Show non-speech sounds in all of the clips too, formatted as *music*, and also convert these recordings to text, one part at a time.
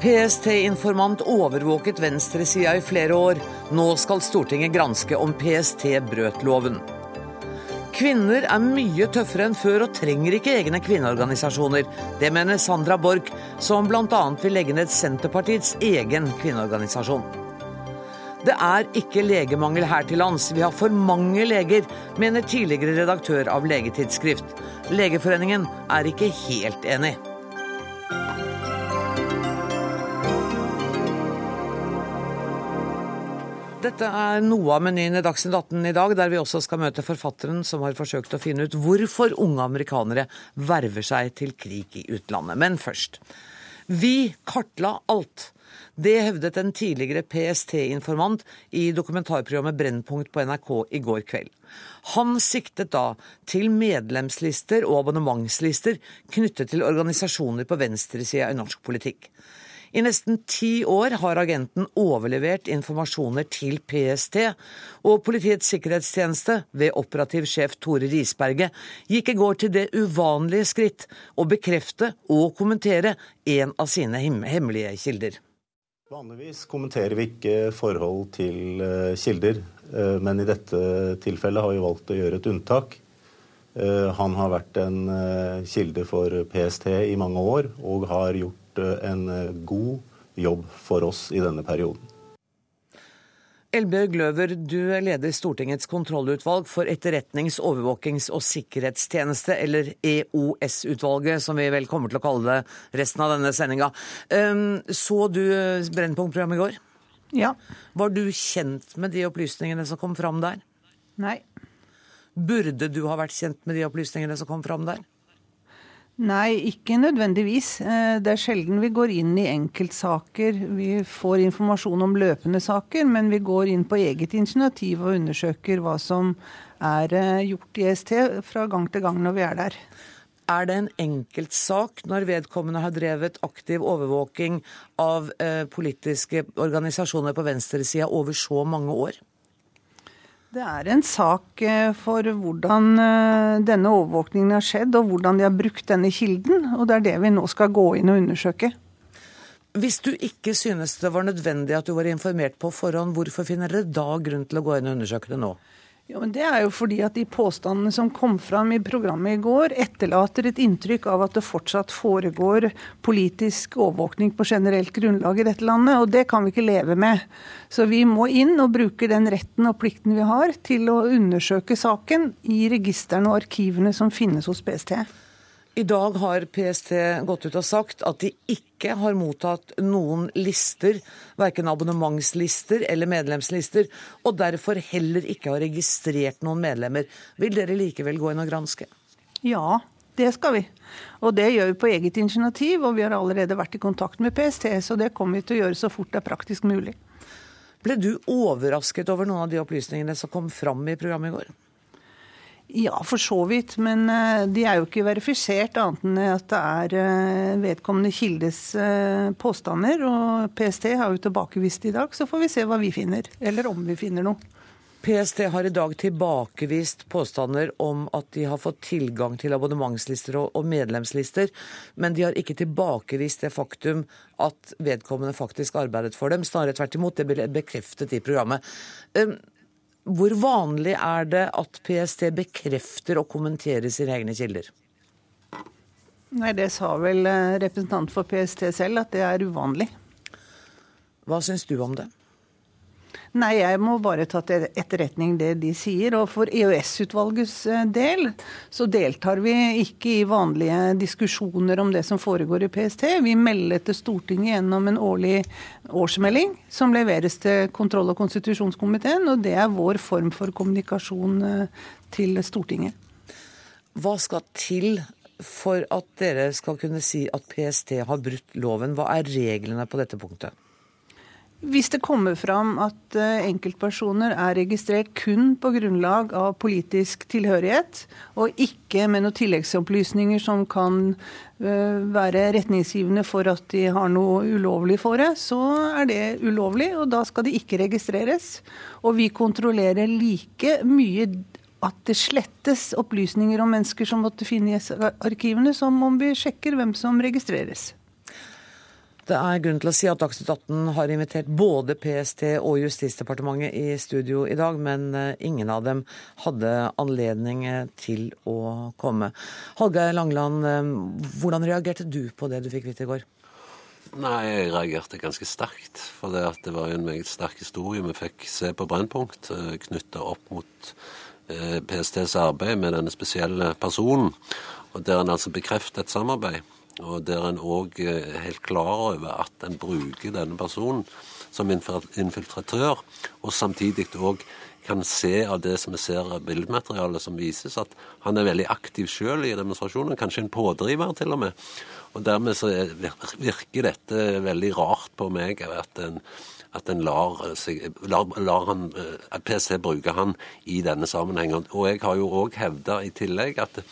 PST-informant overvåket venstresida i flere år. Nå skal Stortinget granske om PST brøt loven. Kvinner er mye tøffere enn før og trenger ikke egne kvinneorganisasjoner. Det mener Sandra Borch, som bl.a. vil legge ned Senterpartiets egen kvinneorganisasjon. Det er ikke legemangel her til lands, vi har for mange leger, mener tidligere redaktør av Legetidsskrift. Legeforeningen er ikke helt enig. Dette er noe av menyen i Dagsnytt 18 i dag, der vi også skal møte forfatteren som har forsøkt å finne ut hvorfor unge amerikanere verver seg til krig i utlandet. Men først. Vi kartla alt. Det hevdet en tidligere PST-informant i dokumentarprogrammet Brennpunkt på NRK i går kveld. Han siktet da til medlemslister og abonnementslister knyttet til organisasjoner på venstresida i norsk politikk. I nesten ti år har agenten overlevert informasjoner til PST, og Politiets sikkerhetstjeneste, ved operativ sjef Tore Risberget, gikk i går til det uvanlige skritt å bekrefte og kommentere en av sine hemmelige kilder. Vanligvis kommenterer vi ikke forhold til eh, kilder, eh, men i dette tilfellet har vi valgt å gjøre et unntak. Eh, han har vært en kilde for PST i mange år og har gjort en god jobb for oss i denne perioden. Elbjørg Løver, du leder Stortingets kontrollutvalg for etterretnings-, overvåkings- og sikkerhetstjeneste, eller EOS-utvalget, som vi vel kommer til å kalle det resten av denne sendinga. Ehm, så du Brennpunkt-programmet i går? Ja. Var du kjent med de opplysningene som kom fram der? Nei. Burde du ha vært kjent med de opplysningene som kom fram der? Nei, ikke nødvendigvis. Eh, det er sjelden vi går inn i enkeltsaker. Vi får informasjon om løpende saker, men vi går inn på eget initiativ og undersøker hva som er eh, gjort i ST fra gang til gang når vi er der. Er det en enkeltsak når vedkommende har drevet aktiv overvåking av eh, politiske organisasjoner på venstresida over så mange år? Det er en sak eh, for hvordan eh, denne overvåkningen har skjedd, og hvordan de har brukt denne kilden. Og det er det vi nå skal gå inn og undersøke. Hvis du ikke synes det var nødvendig at du var informert på forhånd, hvorfor finner dere da grunn til å gå inn og undersøke det nå? Ja, men Det er jo fordi at de påstandene som kom fram i programmet i går, etterlater et inntrykk av at det fortsatt foregår politisk overvåkning på generelt grunnlag i dette landet, og det kan vi ikke leve med. Så vi må inn og bruke den retten og plikten vi har til å undersøke saken i registrene og arkivene som finnes hos PST. I dag har PST gått ut og sagt at de ikke har mottatt noen lister, verken abonnementslister eller medlemslister, og derfor heller ikke har registrert noen medlemmer. Vil dere likevel gå inn og granske? Ja, det skal vi. Og det gjør vi på eget initiativ, og vi har allerede vært i kontakt med PST, så det kommer vi til å gjøre så fort det er praktisk mulig. Ble du overrasket over noen av de opplysningene som kom fram i programmet i går? Ja, for så vidt. Men eh, de er jo ikke verifisert annet enn at det er eh, vedkommende kildes eh, påstander. Og PST har jo tilbakevist i dag, så får vi se hva vi finner. Eller om vi finner noe. PST har i dag tilbakevist påstander om at de har fått tilgang til abonnementslister og medlemslister, men de har ikke tilbakevist det faktum at vedkommende faktisk arbeidet for dem. Snarere tvert imot, det ble bekreftet i programmet. Hvor vanlig er det at PST bekrefter og kommenterer sine egne kilder? Nei, Det sa vel representanten representant for PST selv, at det er uvanlig. Hva syns du om det? Nei, jeg må bare ta til etterretning det de sier. Og for EOS-utvalgets eh, del så deltar vi ikke i vanlige diskusjoner om det som foregår i PST. Vi melder til Stortinget gjennom en årlig årsmelding som leveres til kontroll- og konstitusjonskomiteen. Og det er vår form for kommunikasjon eh, til Stortinget. Hva skal til for at dere skal kunne si at PST har brutt loven? Hva er reglene på dette punktet? Hvis det kommer fram at eh, enkeltpersoner er registrert kun på grunnlag av politisk tilhørighet, og ikke med noen tilleggsopplysninger som kan eh, være retningsgivende for at de har noe ulovlig for det, så er det ulovlig, og da skal de ikke registreres. Og vi kontrollerer like mye at det slettes opplysninger om mennesker som måtte finnes i arkivene, som om vi sjekker hvem som registreres. Det er grunn til å si at Dagsnytt 18 har invitert både PST og Justisdepartementet i studio i dag, men eh, ingen av dem hadde anledning eh, til å komme. Hallgeir Langeland, eh, hvordan reagerte du på det du fikk vite i går? Nei, jeg reagerte ganske sterkt. For det, det var en meget sterk historie vi fikk se på Brennpunkt, knytta opp mot PSTs arbeid med denne spesielle personen. Og der en altså bekrefter et samarbeid og der en òg er eh, helt klar over at en bruker denne personen som infiltratør, og samtidig òg kan se av det som vi ser av bildematerialet som vises, at han er veldig aktiv sjøl i demonstrasjonen, kanskje en pådriver til og med. Og Dermed så virker dette veldig rart på meg, at en, at en lar, seg, lar, lar han, PC bruke han i denne sammenhengen. Og jeg har jo òg hevda i tillegg at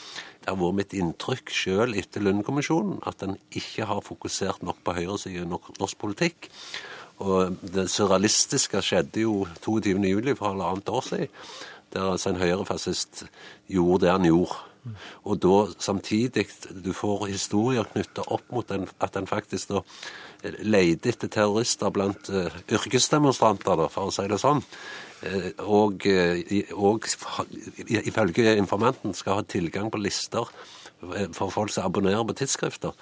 det har vært mitt inntrykk sjøl etter Lund-kommisjonen at en ikke har fokusert nok på høyresiden i norsk politikk. Og det surrealistiske skjedde jo 22.07. for halvannet år siden, der altså en høyrefascist gjorde det han gjorde. Og da samtidig du får historier knytta opp mot den, at en faktisk da leter etter terrorister blant uh, yrkesdemonstranter, da, for å si det sånn. Uh, og, uh, og ifølge informanten skal ha tilgang på lister for folk som abonnerer på tidsskrifter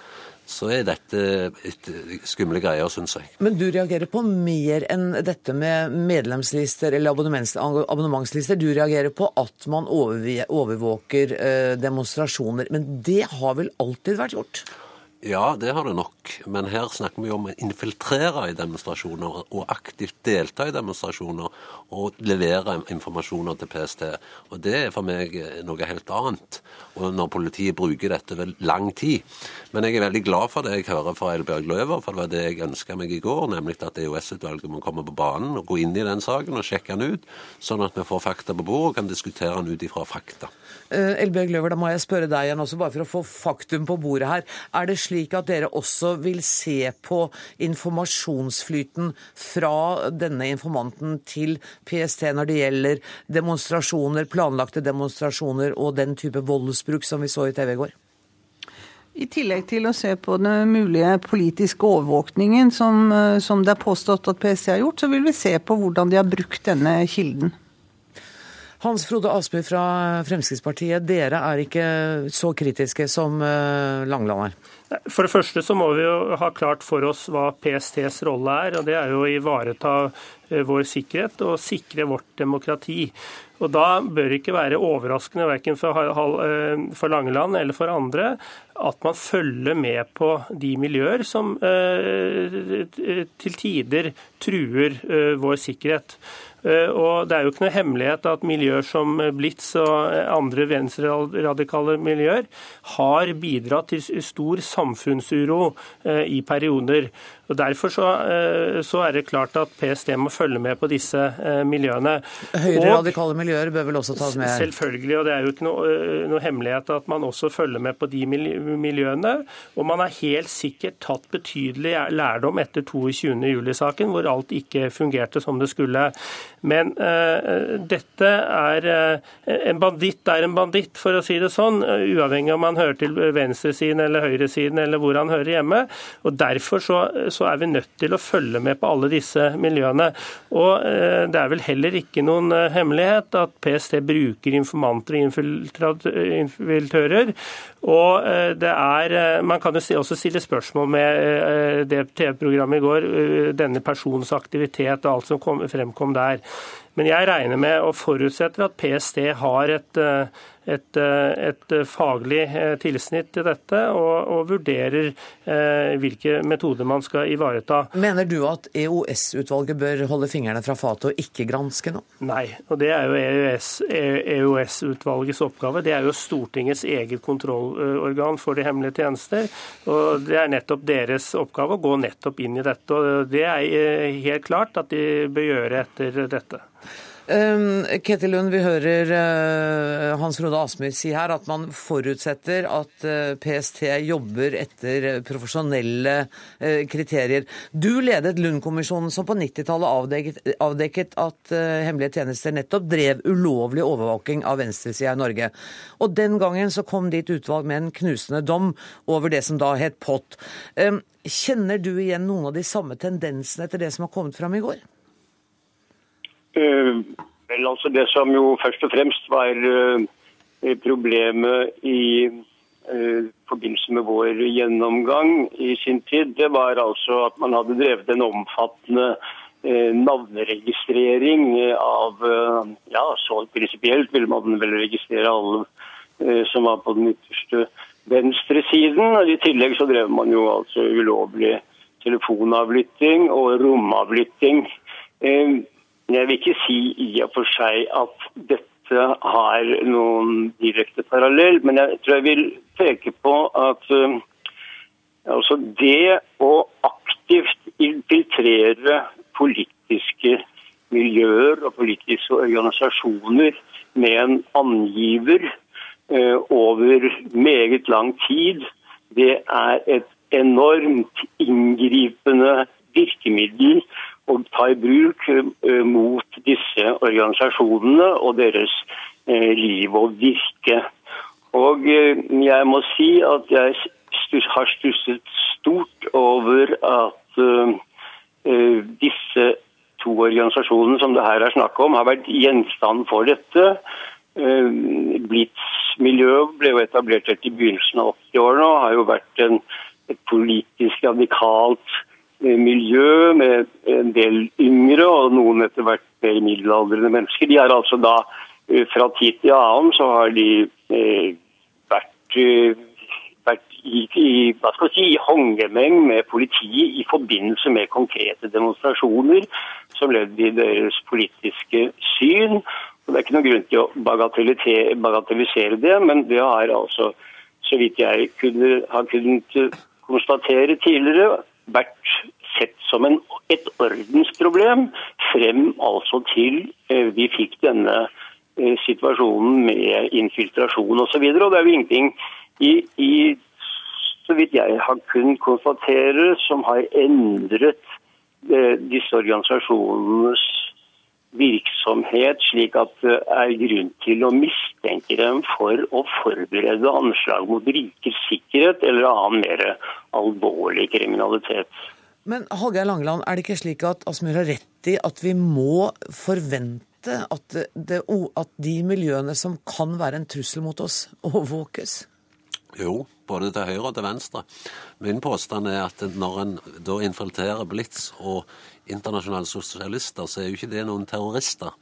så er dette et skumle greier, syns jeg. Men du reagerer på mer enn dette med medlemslister eller abonnementslister. Du reagerer på at man overvåker demonstrasjoner. Men det har vel alltid vært gjort? Ja, det har det nok. Men her snakker vi om å infiltrere i demonstrasjoner og aktivt delta i demonstrasjoner og levere informasjoner til PST. Og det er for meg noe helt annet. Når politiet bruker dette over lang tid. Men jeg er veldig glad for det jeg hører fra Elbjørg Løver, for det var det jeg ønska meg i går, nemlig at EOS-utvalget må komme på banen og gå inn i den saken og sjekke den ut, sånn at vi får fakta på bordet og kan diskutere den ut ifra fakta. Eh, Elbjørg Løver, da må jeg spørre deg igjen også, bare for å få faktum på bordet her. Er det slik at dere også vil se på informasjonsflyten fra denne informanten til PST når det gjelder demonstrasjoner, planlagte demonstrasjoner og den type voldsbruk som vi så i TV i går? I tillegg til å se på den mulige politiske overvåkningen som, eh, som det er påstått at PST har gjort, så vil vi se på hvordan de har brukt denne kilden. Hans Frode Asby fra Fremskrittspartiet, dere er ikke så kritiske som eh, Langeland er? For det første så må vi jo ha klart for oss hva PSTs rolle er. og Det er jo å ivareta eh, vår sikkerhet og sikre vårt demokrati. Og Da bør det ikke være overraskende verken eh, for Langeland eller for andre at man følger med på de miljøer som til tider truer vår sikkerhet. Eh, og Det er jo ikke noe hemmelighet at miljøer som Blitz og andre venstreradikale miljøer har bidratt til stor samfunnsuro eh, i perioder. Og Derfor så, eh, så, er det klart at PST må følge med på disse eh, miljøene. Høyre radikale miljøer bør vel også tas med? Selvfølgelig, og det er jo ikke noe, eh, noe, hemmelighet at man også følger med på de miljøene. Og man har helt sikkert tatt betydelig lærdom etter 22.07-saken, hvor alt ikke fungerte som det skulle. Men uh, dette er uh, En banditt er en banditt, for å si det sånn, uavhengig om han hører til venstresiden eller høyresiden eller hvor han hører hjemme. Og Derfor så så er vi nødt til å følge med på alle disse miljøene. Og eh, Det er vel heller ikke noen eh, hemmelighet at PST bruker informanter og infiltører. Og eh, det er, Man kan jo også stille spørsmål med det TV-programmet i går, denne persons aktivitet og alt som kom, fremkom der. Men jeg regner med og forutsetter at PST har et et, eh, et eh, faglig eh, tilsnitt til dette, og, og vurderer eh, hvilke metoder man skal ivareta. Mener du at EOS-utvalget bør holde fingrene fra fatet og ikke granske noe? Nei, og det er jo EOS-utvalgets e oppgave. Det er jo Stortingets eget kontrollorgan for de hemmelige tjenester. og Det er nettopp deres oppgave å gå nettopp inn i dette. og Det er helt klart at de bør gjøre etter dette. Um, Ketil Lund, vi hører uh, Hans Frode Asmyr si her at man forutsetter at uh, PST jobber etter profesjonelle uh, kriterier. Du ledet Lund-kommisjonen som på 90-tallet avdekket, avdekket, at hemmelige tjenester nettopp drev ulovlig overvåking av venstresida i Norge. Og den gangen så kom ditt utvalg med en knusende dom over det som da het POT. Um, kjenner du igjen noen av de samme tendensene etter det som har kommet fram i går? Uh, vel, altså Det som jo først og fremst var uh, problemet i uh, forbindelse med vår gjennomgang i sin tid, det var altså at man hadde drevet en omfattende navneregistrering av Ja, så prinsipielt ville man vel registrere alle som var på den ytterste venstresiden. Og I tillegg så drev man jo altså ulovlig telefonavlytting og romavlytting. Jeg vil ikke si i og for seg at dette har noen direkte parallell, men jeg tror jeg vil peke på at uh, altså det å aktivt infiltrere politiske miljøer og politiske organisasjoner med en angiver uh, over meget lang tid, det er et enormt inngripende virkemiddel å ta i bruk eh, mot disse organisasjonene og deres eh, liv og virke. Og eh, jeg må si at jeg har stusset stort over at disse to organisasjonene som det her er snakk om, har vært gjenstand for dette. Blitz-miljøet ble jo etablert i begynnelsen av 80-årene og har jo vært en, et politisk radikalt miljø med en del yngre og noen etter hvert mer middelaldrende mennesker. De har altså da eh, fra tid til annen så har de eh, vært, eh, vært i, i, hva skal si, i håndgemeng med politiet i forbindelse med konkrete demonstrasjoner som ledd i deres politiske syn. Og det er ikke noen grunn til å bagatellisere det, men det har altså, så vidt jeg kunne, har kunnet konstatere tidligere, vært sett som en, et ordensproblem frem altså til eh, vi fikk denne eh, situasjonen med infiltrasjon osv. Og, så og det er jo ingenting i, i, så vidt jeg har kunnet konstatere, som har endret eh, disse organisasjonenes virksomhet, slik at det er grunn til å mistenke dem for å forberede anslag mot rikets sikkerhet eller annen mer alvorlig kriminalitet. Men Hallgeir Langeland, er det ikke slik at Asmyr har rett i at vi må forvente at, det, at de miljøene som kan være en trussel mot oss, overvåkes? Jo, både til høyre og til venstre. Min påstand er at når en da infiltrerer Blitz og internasjonale sosialister, så er jo ikke det noen terrorister.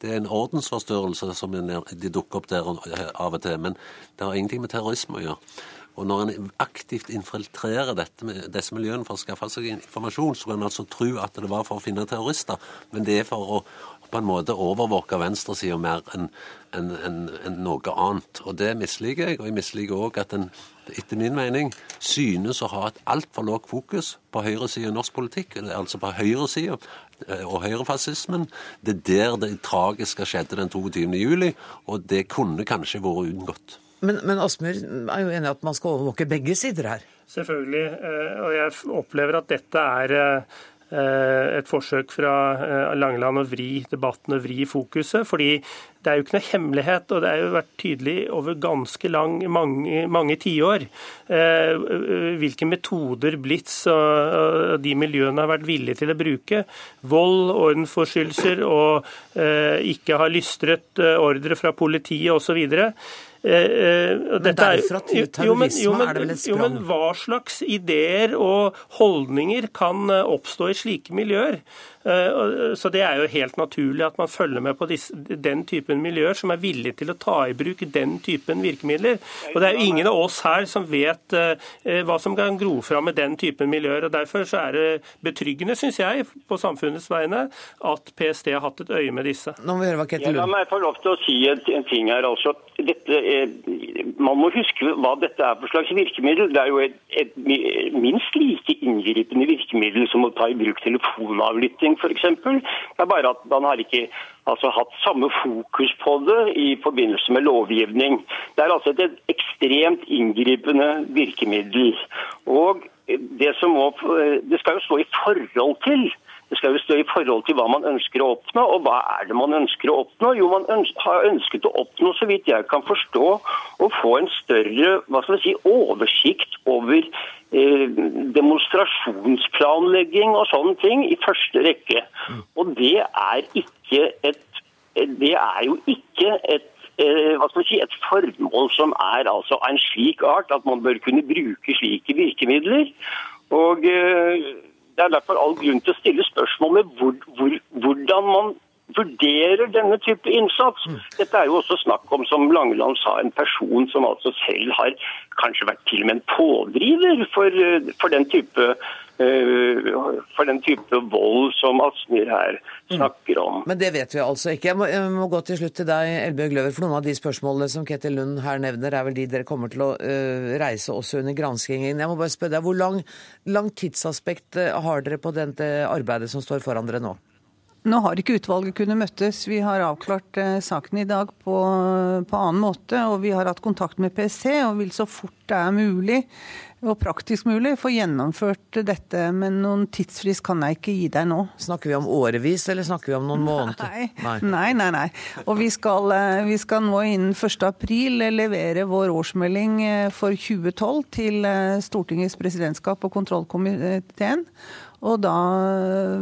Det er en ordensforstyrrelse som de dukker opp der av og til. Men det har ingenting med terrorisme å gjøre. Og når en aktivt infiltrerer dette med disse miljøene for å skaffe seg informasjon, så kan en altså tro at det var for å finne terrorister, men det er for å på en måte overvåke venstresida mer enn en, en, en noe annet. Og det misliker jeg. Og jeg misliker òg at en etter min mening synes å ha et altfor lavt fokus på høyresida i norsk politikk, altså på høyresida eh, og høyrefascismen. Det er der det tragiske skjedde den 22. juli, og det kunne kanskje vært unngått. Men, men Asmyr er jo enig i at man skal overvåke begge sider her? Selvfølgelig. Eh, og jeg opplever at dette er eh, et forsøk fra eh, Langeland å vri debatten og vri fokuset. fordi det er jo ikke noe hemmelighet, og det har jo vært tydelig over ganske lang, mange, mange tiår hvilke metoder Blitz og de miljøene har vært villige til å bruke. Vold, ordensforstyrrelser og ikke ha lystret ordre fra politiet osv. Eh, eh, men derfra til terrorisme er det vel et sprang? Jo, men hva slags ideer og holdninger kan eh, oppstå i slike miljøer? Så Det er jo helt naturlig at man følger med på disse, den typen miljøer som er villige til å ta i bruk den typen virkemidler. Og Det er jo ingen av oss her som vet hva som kan gro fram med den typen miljøer. og Derfor så er det betryggende, syns jeg, på samfunnets vegne, at PST har hatt et øye med disse. Nå må vi høre hva Ketil Lund. Ja, la meg få lov til å si en ting her. altså. Dette man må huske hva dette er for slags virkemiddel. Det er jo et, et minst like inngripende virkemiddel som å ta i bruk telefonavlytting f.eks. Det er bare at man har ikke altså hatt samme fokus på det i forbindelse med lovgivning. Det er altså et ekstremt inngripende virkemiddel. Og det, må, det skal jo stå i forhold til det skal jo stå i forhold til hva man ønsker å oppnå. Og hva er det man ønsker å oppnå? Jo, man har ønsket å oppnå, så vidt jeg kan forstå, å få en større hva skal si, oversikt over demonstrasjonsplanlegging og sånne ting i første rekke. Og det er ikke et Det er jo ikke et eh, hva skal si, et formål som er altså en slik art at man bør kunne bruke slike virkemidler. Og eh, det er derfor all grunn til å stille spørsmål med hvor, hvor, hvordan man vurderer denne type innsats. Mm. Dette er jo også snakk om, som Langeland sa, en person som altså selv har kanskje vært til og med en pådriver for, for, den, type, uh, for den type vold som Asmyr her mm. snakker om. Men det vet vi altså ikke. Jeg må, jeg må gå til slutt til deg, Elbjørg Løver. For noen av de spørsmålene som Ketil Lund her nevner, er vel de dere kommer til å uh, reise også under granskingen. Jeg må bare spørre deg, Hvor lang, lang tidsaspekt har dere på dette arbeidet som står foran dere nå? Nå har ikke utvalget kunnet møttes. Vi har avklart eh, saken i dag på, på, annen måte. Og vi har hatt kontakt med PST og vil så fort det er mulig og praktisk mulig få gjennomført dette. Men noen tidsfrist kan jeg ikke gi deg nå. Snakker vi om årevis, eller snakker vi om noen måneder? Nei, nei, nei. nei. Og vi skal, eh, vi skal nå innen 1. april levere vår årsmelding eh, for 2012 til eh, Stortingets presidentskap og kontrollkomiteen. Og da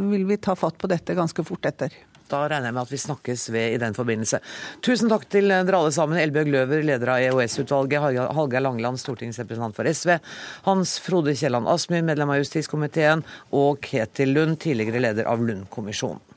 vil vi ta fatt på dette ganske fort etter. Da regner jeg med at vi snakkes ved i den forbindelse. Tusen takk til dere alle sammen. Elbjørg Løver, leder av EOS-utvalget, Hallgeir Langeland, stortingsrepresentant for SV, Hans Frode Kielland Asmyr, medlem av justiskomiteen, og Ketil Lund, tidligere leder av Lund-kommisjonen.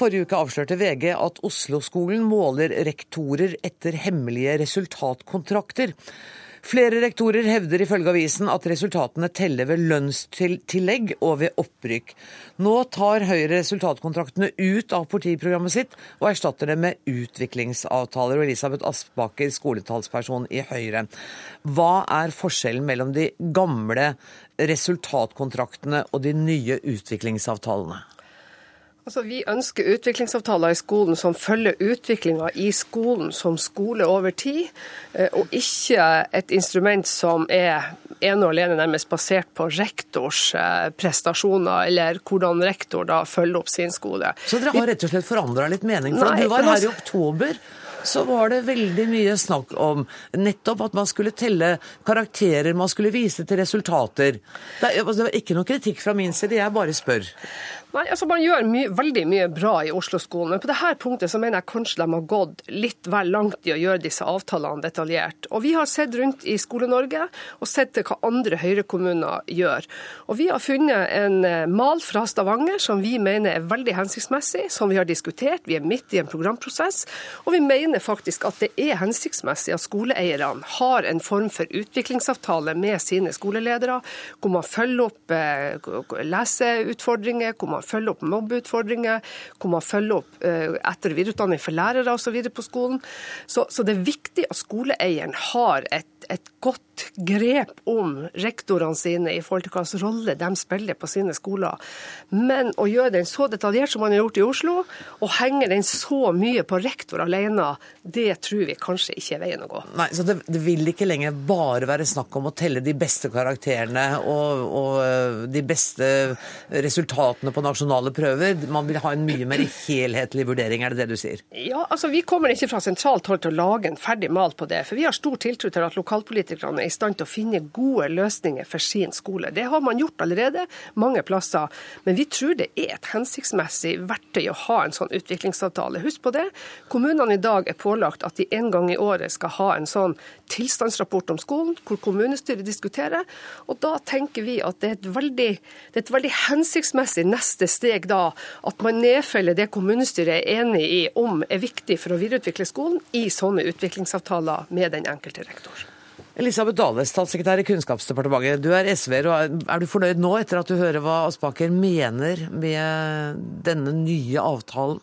Forrige uke avslørte VG at Oslo-skolen måler rektorer etter hemmelige resultatkontrakter. Flere rektorer hevder ifølge avisen at resultatene teller ved lønnstillegg og ved opprykk. Nå tar Høyre resultatkontraktene ut av partiprogrammet sitt og erstatter det med utviklingsavtaler. Og Elisabeth Aspaker, skoletalsperson i Høyre. Hva er forskjellen mellom de gamle resultatkontraktene og de nye utviklingsavtalene? Altså, Vi ønsker utviklingsavtaler i skolen som følger utviklinga i skolen som skole over tid, eh, og ikke et instrument som er ene og alene nærmest basert på rektors eh, prestasjoner, eller hvordan rektor da følger opp sin skole. Så dere har rett og slett forandra litt mening? For Nei, du var her i oktober så var det veldig mye snakk om nettopp at man skulle telle karakterer, man skulle vise til resultater. Det, altså, var ikke noe kritikk fra min side, jeg bare spør. Nei, altså Man gjør my veldig mye bra i Oslo-skolen, men på dette punktet så mener jeg kanskje de har gått litt vel langt i å gjøre disse avtalene detaljert. Og Vi har sett rundt i Skole-Norge og sett til hva andre Høyre-kommuner gjør. Og Vi har funnet en eh, mal fra Stavanger som vi mener er veldig hensiktsmessig, som vi har diskutert. Vi er midt i en programprosess, og vi mener faktisk at det er hensiktsmessig at skoleeierne har en form for utviklingsavtale med sine skoleledere, hvor man følger opp eh, leseutfordringer, hvor man man følger opp mobbeutfordringer, hvor man følger opp eh, etter- og videreutdanning for lærere osv. på skolen. Så, så det er viktig at skoleeieren har et, et godt grep om rektorene sine i forhold til hvilken rolle de spiller på sine skoler. Men å gjøre den så detaljert som man har gjort i Oslo, og henge den så mye på rektor alene, det tror vi kanskje ikke er veien å gå. Nei, Så det, det vil ikke lenger bare være snakk om å telle de beste karakterene og, og eh, de beste resultatene på nasjonale prøver? Man vil ha en mye mer helhetlig vurdering, er det det du sier? Ja, altså Vi kommer ikke fra sentralt hold til å lage en ferdig mal på det. For vi har stor tiltro til at lokalpolitikerne er i stand til å finne gode løsninger for sin skole. Det har man gjort allerede mange plasser. Men vi tror det er et hensiktsmessig verktøy å ha en sånn utviklingsavtale. Husk på det. Kommunene i dag er pålagt at de en gang i året skal ha en sånn tilstandsrapport om skolen, hvor kommunestyret diskuterer. Og da tenker vi at det er et veldig, det er et veldig hensiktsmessig neste steg da at man nedfeller det kommunestyret er enig i om er viktig for å videreutvikle skolen, i sånne utviklingsavtaler med den enkelte rektor. Elisabeth Dale, statssekretær i Kunnskapsdepartementet. Du er SV-er, og er du fornøyd nå etter at du hører hva Aspaker mener med denne nye avtalen?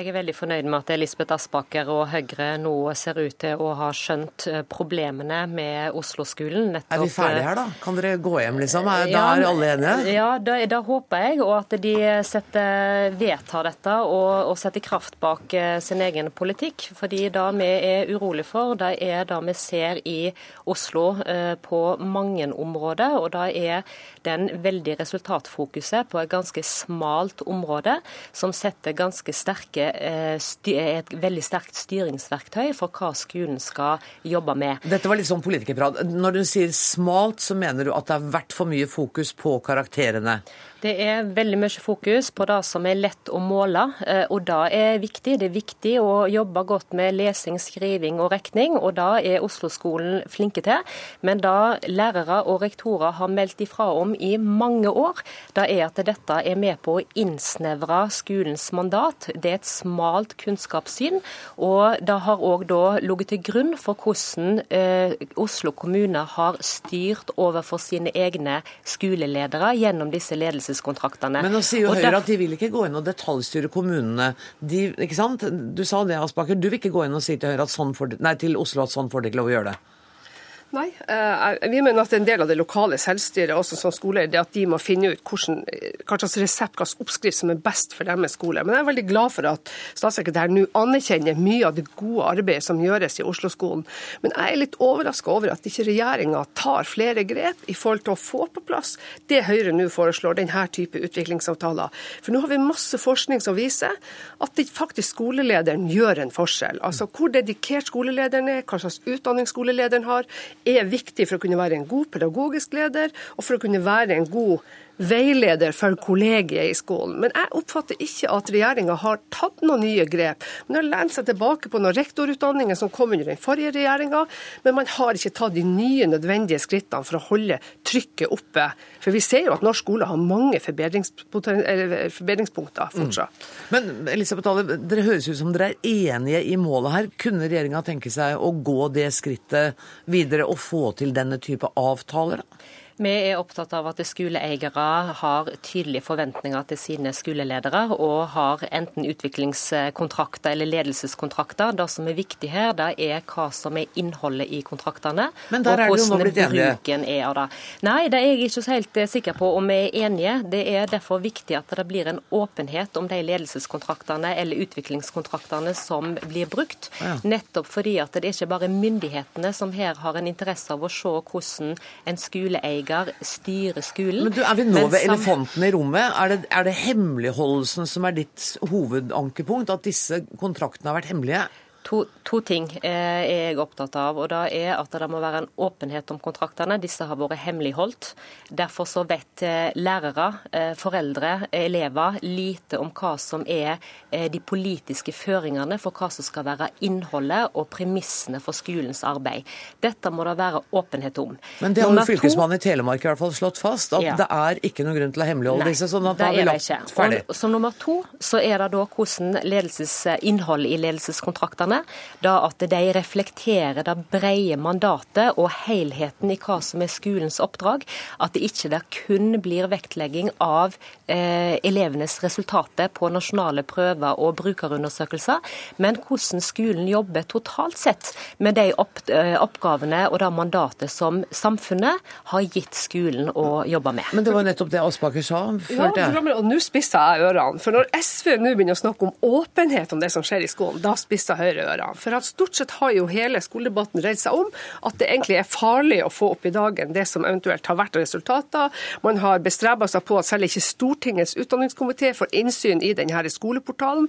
Jeg er veldig fornøyd med at Elisabeth Aspaker og Høyre nå ser ut til å ha skjønt eh, problemene med Oslo-skolen. Er vi ferdige her, da? Kan dere gå hjem, liksom? Er, Ja, da er alle enige? Ja, da, da håper jeg, og at de setter, vedtar dette og, og setter kraft bak eh, sin egen politikk. Fordi det vi er urolig for, det er det vi ser i Oslo eh, på mange områder. Og det er den veldig resultatfokuset på et ganske smalt område, som setter ganske sterke eh, et veldig sterkt styringsverktøy for hva skolen skal jobbe med. Dette var litt sånn politikerprat. Når du sier smalt, så mener du at det har vært for mye fokus på karakterene? Det er veldig mye fokus på det som er lett å måle, eh, og det er viktig. Det er viktig å jobbe godt med lesing, skriving og regning, og det er Oslo-skolen flinke til. Men det lærere og rektorer har meldt ifra om i mange år, det er at dette er med på å innsnevre skolens mandat. Det er et smalt kunnskapssyn, og det har òg da ligget til grunn for hvordan eh, Oslo kommune har styrt overfor sine egne skoleledere gjennom disse ledelseskontraktene. Men nå sier jo Og Høyre der- at de vil ikke gå inn og detaljstyre kommunene. De, ikke sant? Du sa det, Aspaker. Du vil ikke gå inn og si til, Høyre at sånn får nei, til Oslo at sånn får de ikke lov å gjøre det. Nei, eh, vi mener at en del av det lokale selvstyret også som skoleeier, at de må finne ut hvordan, hva slags resept, hva slags oppskrift som er best for deres skole. Men jeg er veldig glad for at statssekretæren nå anerkjenner mye av det gode arbeidet som gjøres i Oslo-skolen. Men jeg er litt overraska over at ikke regjeringa tar flere grep i forhold til å få på plass det Høyre nå foreslår, denne type utviklingsavtaler. For nå har vi masse forskning som viser at faktisk skolelederen gjør en forskjell. Altså hvor dedikert skolelederen er, hva slags utdanning skolelederen har, er viktig for å kunne være en god pedagogisk leder, og for å kunne være en god veileder for kollegiet i skolen. Men jeg oppfatter ikke at regjeringa har tatt noen nye grep. Man har lent seg tilbake på noen rektorutdanninger som kom under den forrige regjeringa, men man har ikke tatt de nye nødvendige skrittene for å holde trykket oppe. For vi ser jo at norsk skole har mange forbedringspunkter fortsatt. Men Elisabeth Dale, dere høres ut som dere er enige i målet her. Kunne regjeringa tenke seg å gå det skrittet videre og få til denne type avtaler? da? Vi er opptatt av at skoleeiere har tydelige forventninger til sine skoleledere, og har enten utviklingskontrakter eller ledelseskontrakter. Det som er viktig her, det er hva som er innholdet i kontraktene, og er det jo hvordan blitt bruken er av det. Nei, det er jeg ikke så helt eh, sikker på om vi er enige. Det er derfor viktig at det blir en åpenhet om de ledelseskontraktene eller utviklingskontraktene som blir brukt. Nettopp fordi at det er ikke bare myndighetene som her har en interesse av å se hvordan en skoleeier styrer skolen. Men du, Er vi nå ved elefanten i rommet? Er det, er det hemmeligholdelsen som er ditt hovedankepunkt? At disse kontraktene har vært hemmelige? To, to ting eh, er jeg opptatt av. og Det er at det må være en åpenhet om kontraktene. Disse har vært hemmeligholdt. Derfor så vet eh, lærere, eh, foreldre, elever lite om hva som er de politiske føringene for hva som skal være innholdet og premissene for skolens arbeid. Dette må det være åpenhet om. Men det har jo Fylkesmannen i Telemark i hvert fall slått fast, at Ja. det er ikke noen grunn til å hemmeligholde Nei, disse. sånn at da har vi lagt ferdig. Og som nummer to så er det da hvordan ledelsesinnholdet innholdet i ledelseskontraktene. Da at de reflekterer det brede mandatet og helheten i hva som er skolens oppdrag. At det ikke der kun blir vektlegging av eh, elevenes resultater på nasjonale prøver og brukerundersøkelser, men hvordan skolen jobber totalt sett med de opp, eh, oppgavene og det mandatet som samfunnet har gitt skolen å jobbe med. Men det var nettopp det Aspaker sa, Ja, og nå spisser jeg ørene. For når SV nå begynner å snakke om åpenhet om det som skjer i skolen, da spisser Høyre ørene. For at stort sett har jo hele skoledebatten dreid seg om at det egentlig er farlig å få opp i dagen det som eventuelt har vært resultater. Man har bestreba seg på at selv ikke Stortingets utdanningskomité får innsyn i denne skoleportalen.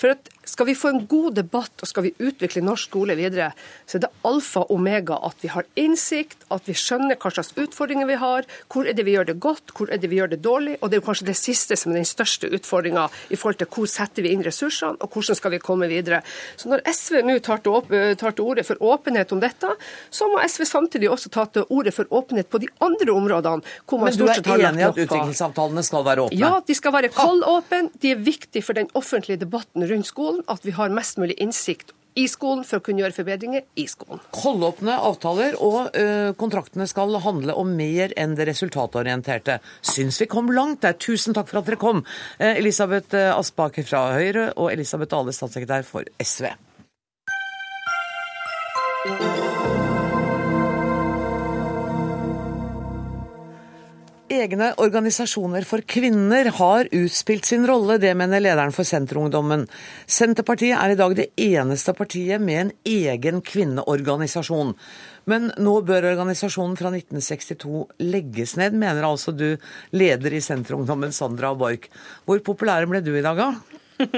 For at skal vi få en god debatt og skal vi utvikle norsk skole videre, så er det alfa og omega at vi har innsikt, at vi skjønner hva slags utfordringer vi har, hvor er det vi gjør det godt, hvor er det vi gjør det dårlig. Og det er kanskje det siste som er den største utfordringa i forhold til hvor setter vi inn ressursene, og hvordan skal vi komme videre. Så når SV nå tar til, tar til orde for åpenhet om dette, så må SV samtidig også ta til orde for åpenhet på de andre områdene hvor man Men du stort er sett har lagt enig i at utviklingsavtalene skal være åpne? Ja, de skal være kaldåpne. De er viktige for den offentlige debatten rundt skolen, at vi har mest mulig innsikt i skolen for å kunne gjøre forbedringer i skolen. Holdåpne avtaler, og ø, kontraktene skal handle om mer enn det resultatorienterte. Syns vi kom langt der. Tusen takk for at dere kom. Eh, Elisabeth eh, Aspaker fra Høyre og Elisabeth Dale, statssekretær for SV. Egne organisasjoner for kvinner har utspilt sin rolle, det mener lederen for Senterungdommen. Senterpartiet er i dag det eneste partiet med en egen kvinneorganisasjon. Men nå bør organisasjonen fra 1962 legges ned, mener altså du, leder i Senterungdommen, Sandra Borch. Hvor populære ble du i dag, da? *laughs*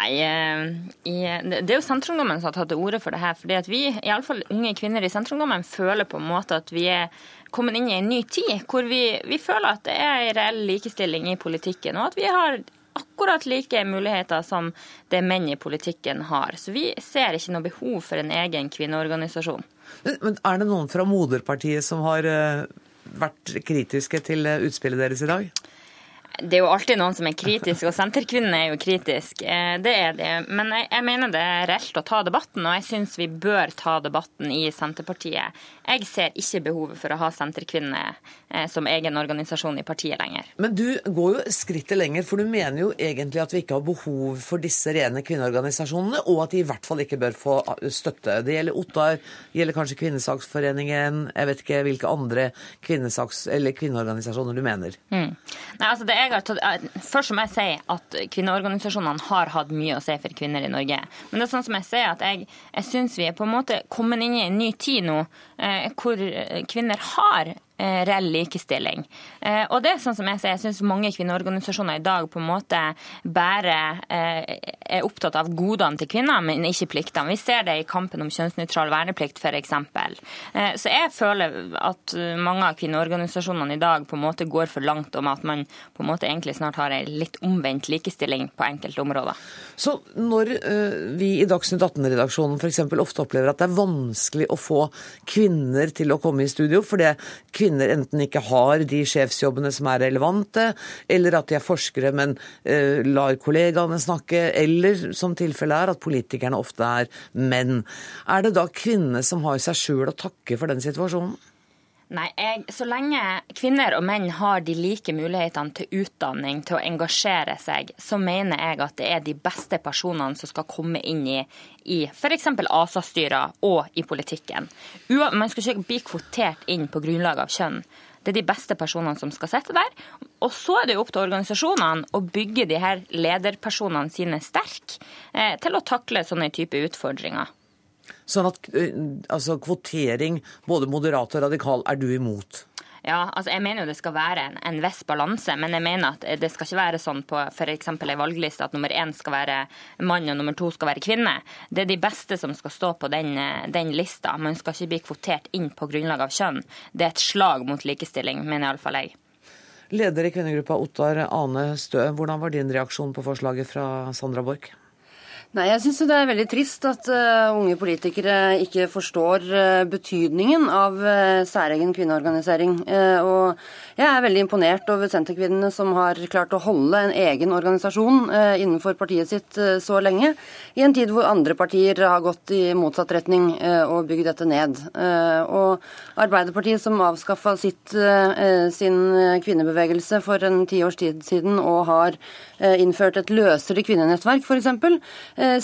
Nei, eh, i, Det er jo Senterungdommen som har tatt til orde for det her. fordi at vi, iallfall unge kvinner i Senterungdommen, føler på en måte at vi er kommet inn i en ny tid, hvor vi, vi føler at det er en reell likestilling i politikken, og at vi har akkurat like muligheter som det menn i politikken har. Så vi ser ikke noe behov for en egen kvinneorganisasjon. Men men er det noen fra moderpartiet som har ø, vært kritiske til ø, utspillet deres i dag? Det er jo alltid noen som er kritisk, og Senterkvinnene er jo kritisk. Eh, Det er det. Men jeg, jeg mener det er reelt å ta debatten, og jeg syns vi bør ta debatten i Senterpartiet. Jeg ser ikke behovet for å ha Senterkvinner eh, som egen organisasjon i partiet lenger. Men du går jo skrittet lenger, for du mener jo egentlig at vi ikke har behov for disse rene kvinneorganisasjonene, og at de i hvert fall ikke bør få støtte. Det gjelder Ottar, det gjelder kanskje Kvinnesaksforeningen, jeg vet ikke hvilke andre kvinnesaks- eller kvinneorganisasjoner du mener. Mm. Nei, altså det jeg har tatt, eh, først må jeg si at kvinneorganisasjonene har hatt mye å si for kvinner i Norge. Men det er sånn som jeg sier at jeg, jeg syns vi er på en måte kommet inn i en ny tid nå hvor kvinner har eh, reell likestilling. Eh, og det er sånn som Jeg sier, jeg syns mange kvinneorganisasjoner i dag på en måte bare eh, er opptatt av godene til kvinner, men ikke pliktene. Vi ser det i kampen om kjønnsnøytral verneplikt f.eks. Eh, så jeg føler at mange av kvinneorganisasjonene i dag på en måte går for langt om at man på en måte egentlig snart har en litt omvendt likestilling på enkelte områder. Så når eh, vi i Dagsnytt 18-redaksjonen f.eks. ofte opplever at det er vanskelig å få kvinner til å komme i studio fordi kvinner enten ikke har de sjefsjobbene som er relevante, eller at de er forskere, men uh, lar kollegaene snakke, eller som tilfellet er, at politikerne ofte er menn. Er det da kvinnene som har seg sjøl å takke for den situasjonen? Nei, jeg, Så lenge kvinner og menn har de like mulighetene til utdanning, til å engasjere seg, så mener jeg at det er de beste personene som skal komme inn i, i f.eks. ASA-styrer og i politikken. Man skal ikke bli kvotert inn på grunnlag av kjønn. Det er de beste personene som skal sitte der. Og så er det jo opp til organisasjonene å bygge de her lederpersonene sine sterke eh, til å takle sånne type utfordringer. Sånn at eh, altså, kvotering, både moderat og radikal, er du imot? Ja, altså jeg mener jo det skal være en, en viss balanse, men jeg mener at det skal ikke være sånn på f.eks. ei valgliste at nummer én skal være mann og nummer to skal være kvinne. Det er de beste som skal stå på den, den lista. Man skal ikke bli kvotert inn på grunnlag av kjønn. Det er et slag mot likestilling, mener iallfall jeg. Leder i kvinnegruppa Ottar Ane Stø, hvordan var din reaksjon på forslaget fra Sandra Borch? Nei, Jeg syns det er veldig trist at uh, unge politikere ikke forstår uh, betydningen av uh, særegen kvinneorganisering. og jeg er veldig imponert over Senterkvinnene som har klart å holde en egen organisasjon innenfor partiet sitt så lenge, i en tid hvor andre partier har gått i motsatt retning og bygd dette ned. og Arbeiderpartiet som avskaffa sin kvinnebevegelse for en tiårs tid siden og har innført et løsere kvinnenettverk, f.eks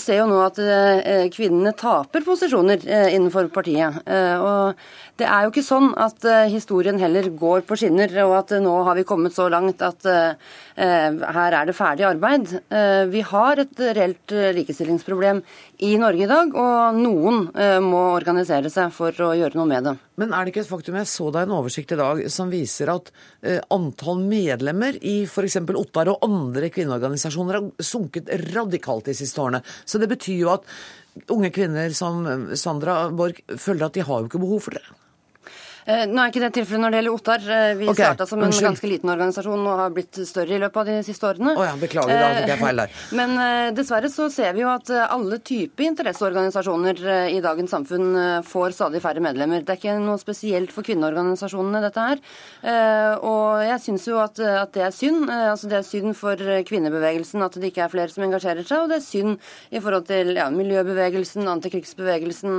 ser jo nå at eh, kvinnene taper posisjoner eh, innenfor partiet. Og det er jo ikke sånn at historien heller går på skinner, og at nå har vi kommet så langt at her er det ferdig arbeid. Vi har et reelt likestillingsproblem i Norge i dag, og noen må organisere seg for å gjøre noe med det. Men er det ikke et faktum, jeg så deg en oversikt i dag som viser at antall medlemmer i f.eks. Ottar og andre kvinneorganisasjoner har sunket radikalt de siste årene. Så det betyr jo at unge kvinner som Sandra Borch føler at de har jo ikke behov for det. Eh, nå er ikke det tilfellet når det gjelder Ottar. Eh, vi okay, starta som en unnskyld. ganske liten organisasjon og har blitt større i løpet av de siste årene. Oh ja, beklager, da tok jeg feil der. *laughs* Men dessverre så ser vi jo at alle typer interesseorganisasjoner i dagens samfunn får stadig færre medlemmer. Det er ikke noe spesielt for kvinneorganisasjonene, dette her. Og jeg syns jo at, at, det er synd. Altså Det er synd for kvinnebevegelsen at det ikke er flere som engasjerer seg, og det er synd i forhold til ja, miljøbevegelsen, antikrigsbevegelsen.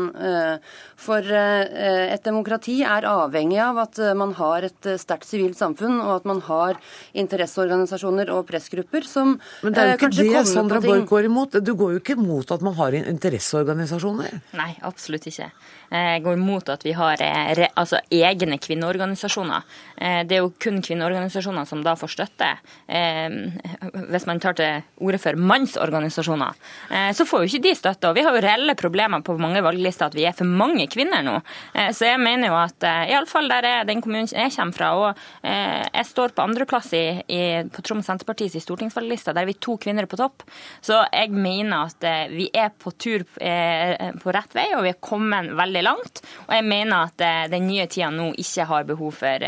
For et demokrati er avhengig av at eh, man har et eh, sterkt sivilt samfunn, og at man har interesseorganisasjoner og pressgrupper som Men det er jo eh, ikke det Sandra Borch går imot. Du går jo ikke imot at man har interesseorganisasjoner? Nei, absolutt ikke. Jeg går imot at vi har altså, egne kvinneorganisasjoner. Det er jo kun kvinneorganisasjoner som da får støtte. Hvis man tar til orde for mannsorganisasjoner, så får jo ikke de støtte. Og vi har jo reelle problemer på mange valglister at vi er for mange kvinner nå. Så jeg mener jo at Iallfall der er den kommunen jeg kommer fra. Og eh, jeg står på andreplass på Troms Senterpartis stortingsvalgliste. Der er vi to kvinner er på topp. Så jeg mener at eh, vi er på tur eh, på rett vei, og vi er kommet veldig langt. Og jeg mener at den nye tida nå ikke har behov for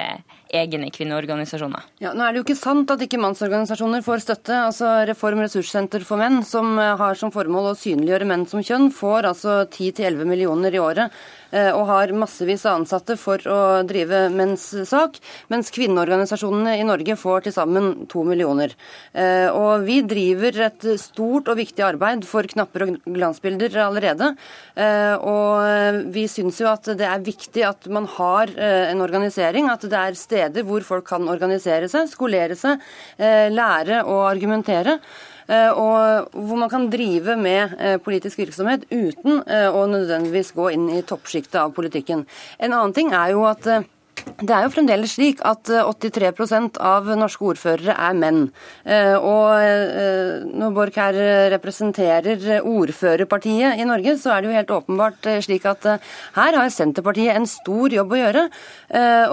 egne kvinneorganisasjoner. Ja, nå er det jo ikke sant at ikke mannsorganisasjoner får støtte. Altså Reform ressurssenter for menn, som har som formål å synliggjøre menn som kjønn, får altså 10-11 millioner i året. Eh, og har massevis av ansatte for å drive menns sak, mens kvinneorganisasjonene i Norge får til sammen to millioner. Eh, og vi driver et stort og viktig arbeid for knapper og glansbilder allerede. Eh, og vi syns jo at det er viktig at man har en organisering, at det er steder hvor folk kan organisere seg, skolere seg, lære og argumentere. Eh, og hvor man kan drive med eh, politisk virksomhet uten eh, å nødvendigvis gå inn i toppsjiktet av politikken. En annen ting er jo at det er jo fremdeles slik at 83% av norske ordførere er menn. Og når Borch her representerer ordførerpartiet i Norge, så er det jo helt åpenbart slik at her har Senterpartiet en stor jobb å gjøre.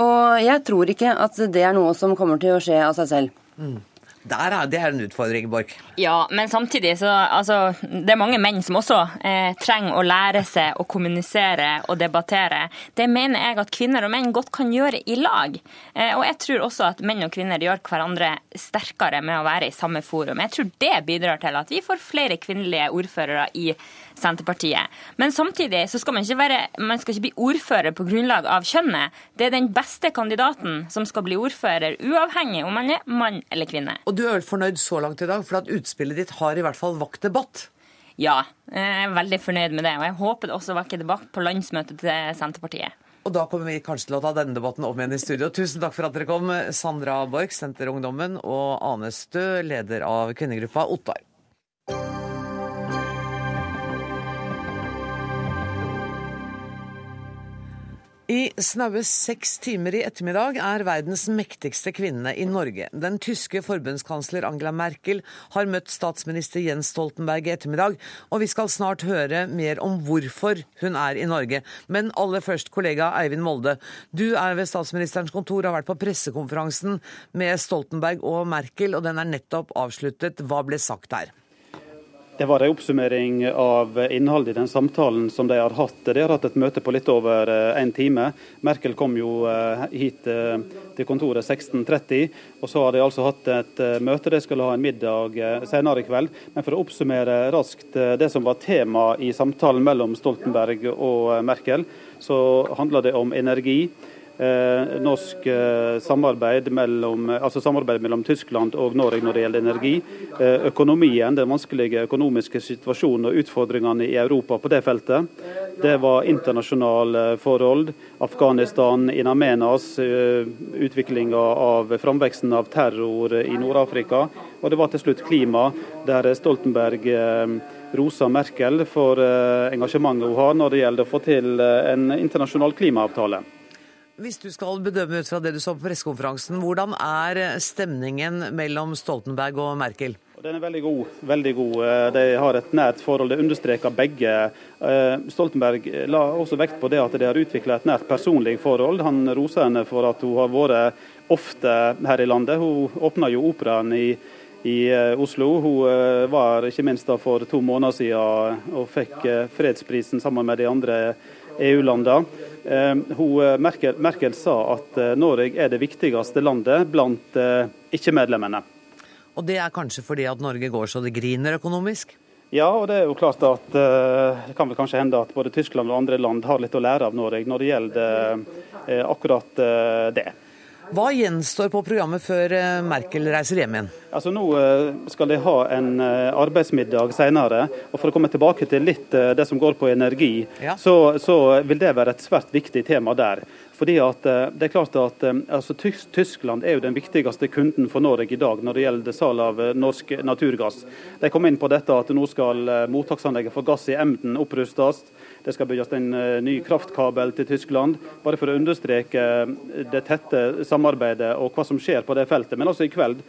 Og jeg tror ikke at det er noe som kommer til å skje av seg selv. Mm. Der er, det er en utfordring, Borch. Ja, men samtidig så altså, Det er mange menn som også eh, trenger å lære seg å kommunisere og debattere. Det mener jeg at kvinner og menn godt kan gjøre i lag. Eh, og jeg tror også at menn og kvinner gjør hverandre sterkere med å være i samme forum. Jeg tror det bidrar til at vi får flere kvinnelige ordførere i Senterpartiet. Men samtidig så skal man ikke, være, man skal ikke bli ordfører på grunnlag av kjønnet. Det er den beste kandidaten som skal bli ordfører, uavhengig om man er mann eller kvinne. Og du er vel fornøyd så langt i dag, for at utspillet ditt har i hvert fall vakt debatt? Ja, jeg er veldig fornøyd med det. Og jeg håper det også vekker debatt på landsmøtet til Senterpartiet. Og da kommer vi kanskje til å ta denne debatten om igjen i studio. Tusen takk for at dere kom, Sandra Borch, Senterungdommen, og Ane Stø, leder av kvinnegruppa Ottar. I snaue seks timer i ettermiddag er verdens mektigste kvinne i Norge. Den tyske forbundskansler Angela Merkel har møtt statsminister Jens Stoltenberg i ettermiddag, og vi skal snart høre mer om hvorfor hun er i Norge. Men aller først, kollega Eivind Molde. Du er ved statsministerens kontor og har vært på pressekonferansen med Stoltenberg og Merkel, og den er nettopp avsluttet. Hva ble sagt der? Det var en oppsummering av innholdet i den samtalen som de har hatt. De har hatt et møte på litt over eh, en time. Merkel kom jo eh, hit eh, til kontoret 16.30, og så har de altså hatt et møte. De skulle ha en middag senere i kveld. Men for å oppsummere raskt det som var tema i samtalen mellom Stoltenberg og Merkel, så handler det om energi. Eh, norsk eh, samarbeid mellom, altså samarbeid mellom Tyskland og Norge når det gjelder energi. Eh, økonomien, den vanskelige økonomiske situasjonen og utfordringene i Europa på det feltet. Det var internasjonale forhold. Afghanistan, In Amenas, utviklinga av framveksten av terror i Nord-Afrika. Og det var til slutt klima, der Stoltenberg rosa Merkel for engasjementet hun har når det gjelder å få til en internasjonal klimaavtale. Hvis du skal bedømme ut fra det du så på pressekonferansen, hvordan er stemningen mellom Stoltenberg og Merkel? Den er veldig god. veldig god. De har et nært forhold. Det understreker begge. Eh, Stoltenberg la også vekt på det at de har utvikla et nært personlig forhold. Han roser henne for at hun har vært ofte her i landet. Hun åpna jo operaen i, i eh, Oslo. Hun eh, var ikke minst for to måneder siden og fikk fredsprisen sammen med de andre EU-landene. Hun, Merkel, Merkel sa at Norge er det viktigste landet blant ikke-medlemmene. Og det er kanskje fordi at Norge går så det griner økonomisk? Ja, og det er jo klart at det kan vel kanskje hende at både Tyskland og andre land har litt å lære av Norge når det gjelder akkurat det. Hva gjenstår på programmet før eh, Merkel reiser hjem igjen? Altså Nå eh, skal de ha en eh, arbeidsmiddag senere. og For å komme tilbake til litt det som går på energi, ja. så, så, vil det være et svært viktig tema der. Fordi at det er klart at altså, Tyskland er jo den viktigste kunden for Norge i dag når det gjelder salg av norsk naturgass. De kom inn på dette at nå skal mottaksanlegget for gass i Emden opprustes. Det skal bygges en eh, ny kraftkabel til Tyskland. Bare for å understreke eh, det tette samarbeidet og hva som skjer på det feltet. Men også i kveld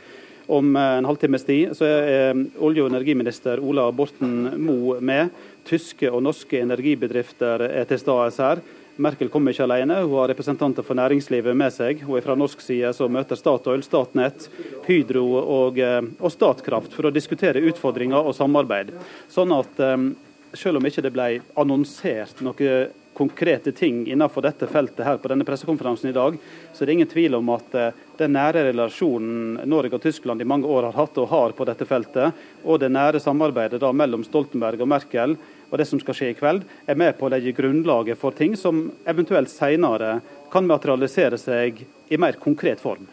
om eh, en halvtimes tid så er olje- og energiminister Ola Borten Moe med. Tyske og norske energibedrifter er til stede her. Merkel kommer ikke alene, hun har representanter for næringslivet med seg. Hun er fra norsk side som møter Statoil, Statnett, Hydro og, og Statkraft for å diskutere utfordringer og samarbeid. Sånn at selv om ikke det ble annonsert noen konkrete ting innenfor dette feltet her på denne pressekonferansen i dag, så er det ingen tvil om at eh, den nære relasjonen Norge og Tyskland i mange år har hatt og har på dette feltet, og det nære samarbeidet da mellom Stoltenberg og Merkel, og det som skal skje i kveld, er med på å legge grunnlaget for ting som eventuelt senere kan materialisere seg i mer konkret form.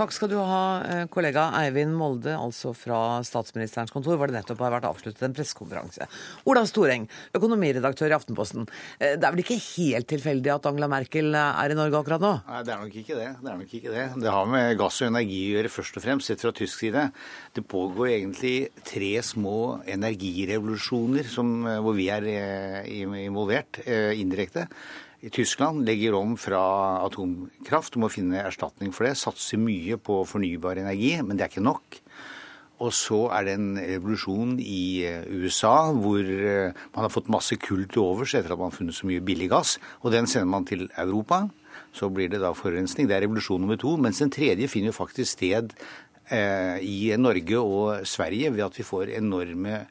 Takk skal du ha, eh, kollega Eivind Molde, altså fra statsministerens kontor, hvor det nettopp har vært avsluttet en pressekonferanse. Ola Storeng, økonomiredaktør i Aftenposten. Eh, det er vel ikke helt tilfeldig at Angela Merkel er i Norge akkurat nå? Nei, det er nok ikke det. Det, nok ikke det. det har med gass og energi å gjøre først og fremst, sett fra tysk side. Det pågår egentlig tre små energirevolusjoner som, eh, hvor vi er involvert indirekte. Tyskland legger om fra atomkraft må finne erstatning for det. Satser mye på fornybar energi, men det er ikke nok. Og så er det en revolusjon i eh, USA hvor eh, man har fått masse kull til overs etter at man har funnet så mye billig gass. Og den sender man til Europa. Så blir det da forurensning. Det er revolusjon nummer to. Mens den tredje finner jo faktisk sted eh, i Norge og Sverige ved at vi får enorme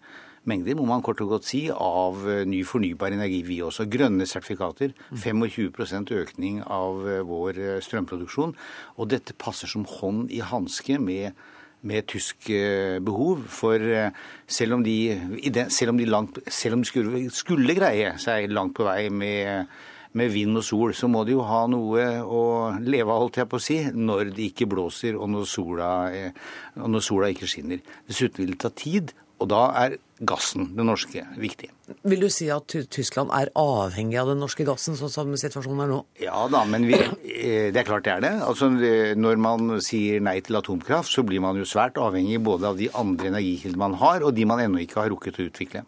mengder, må man kort og godt si, av eh, ny fornybar energi, vi også. Grønne sertifikater. 25% økning av eh, vår eh, strømproduksjon. Og dette passer som hånd i hanske med med tysk behov. For selv om de, selv om de, langt, selv om de skulle, skulle, greie seg langt på vei med, med, vind og sol, så må de jo ha noe å leve av, holdt jeg på å si, når det ikke blåser og når sola, og når sola ikke skinner. Dessuten vil det ta tid, og da er gassen, den norske, viktig. Vil du si at Tyskland er avhengig av den norske gassen, sånn som situasjonen er nå? Ja da, men vi, eh, det er klart det er det. Altså, når man sier nei til atomkraft, så blir man jo svært avhengig både av de andre energikildene man har, og de man ennå ikke har rukket å utvikle.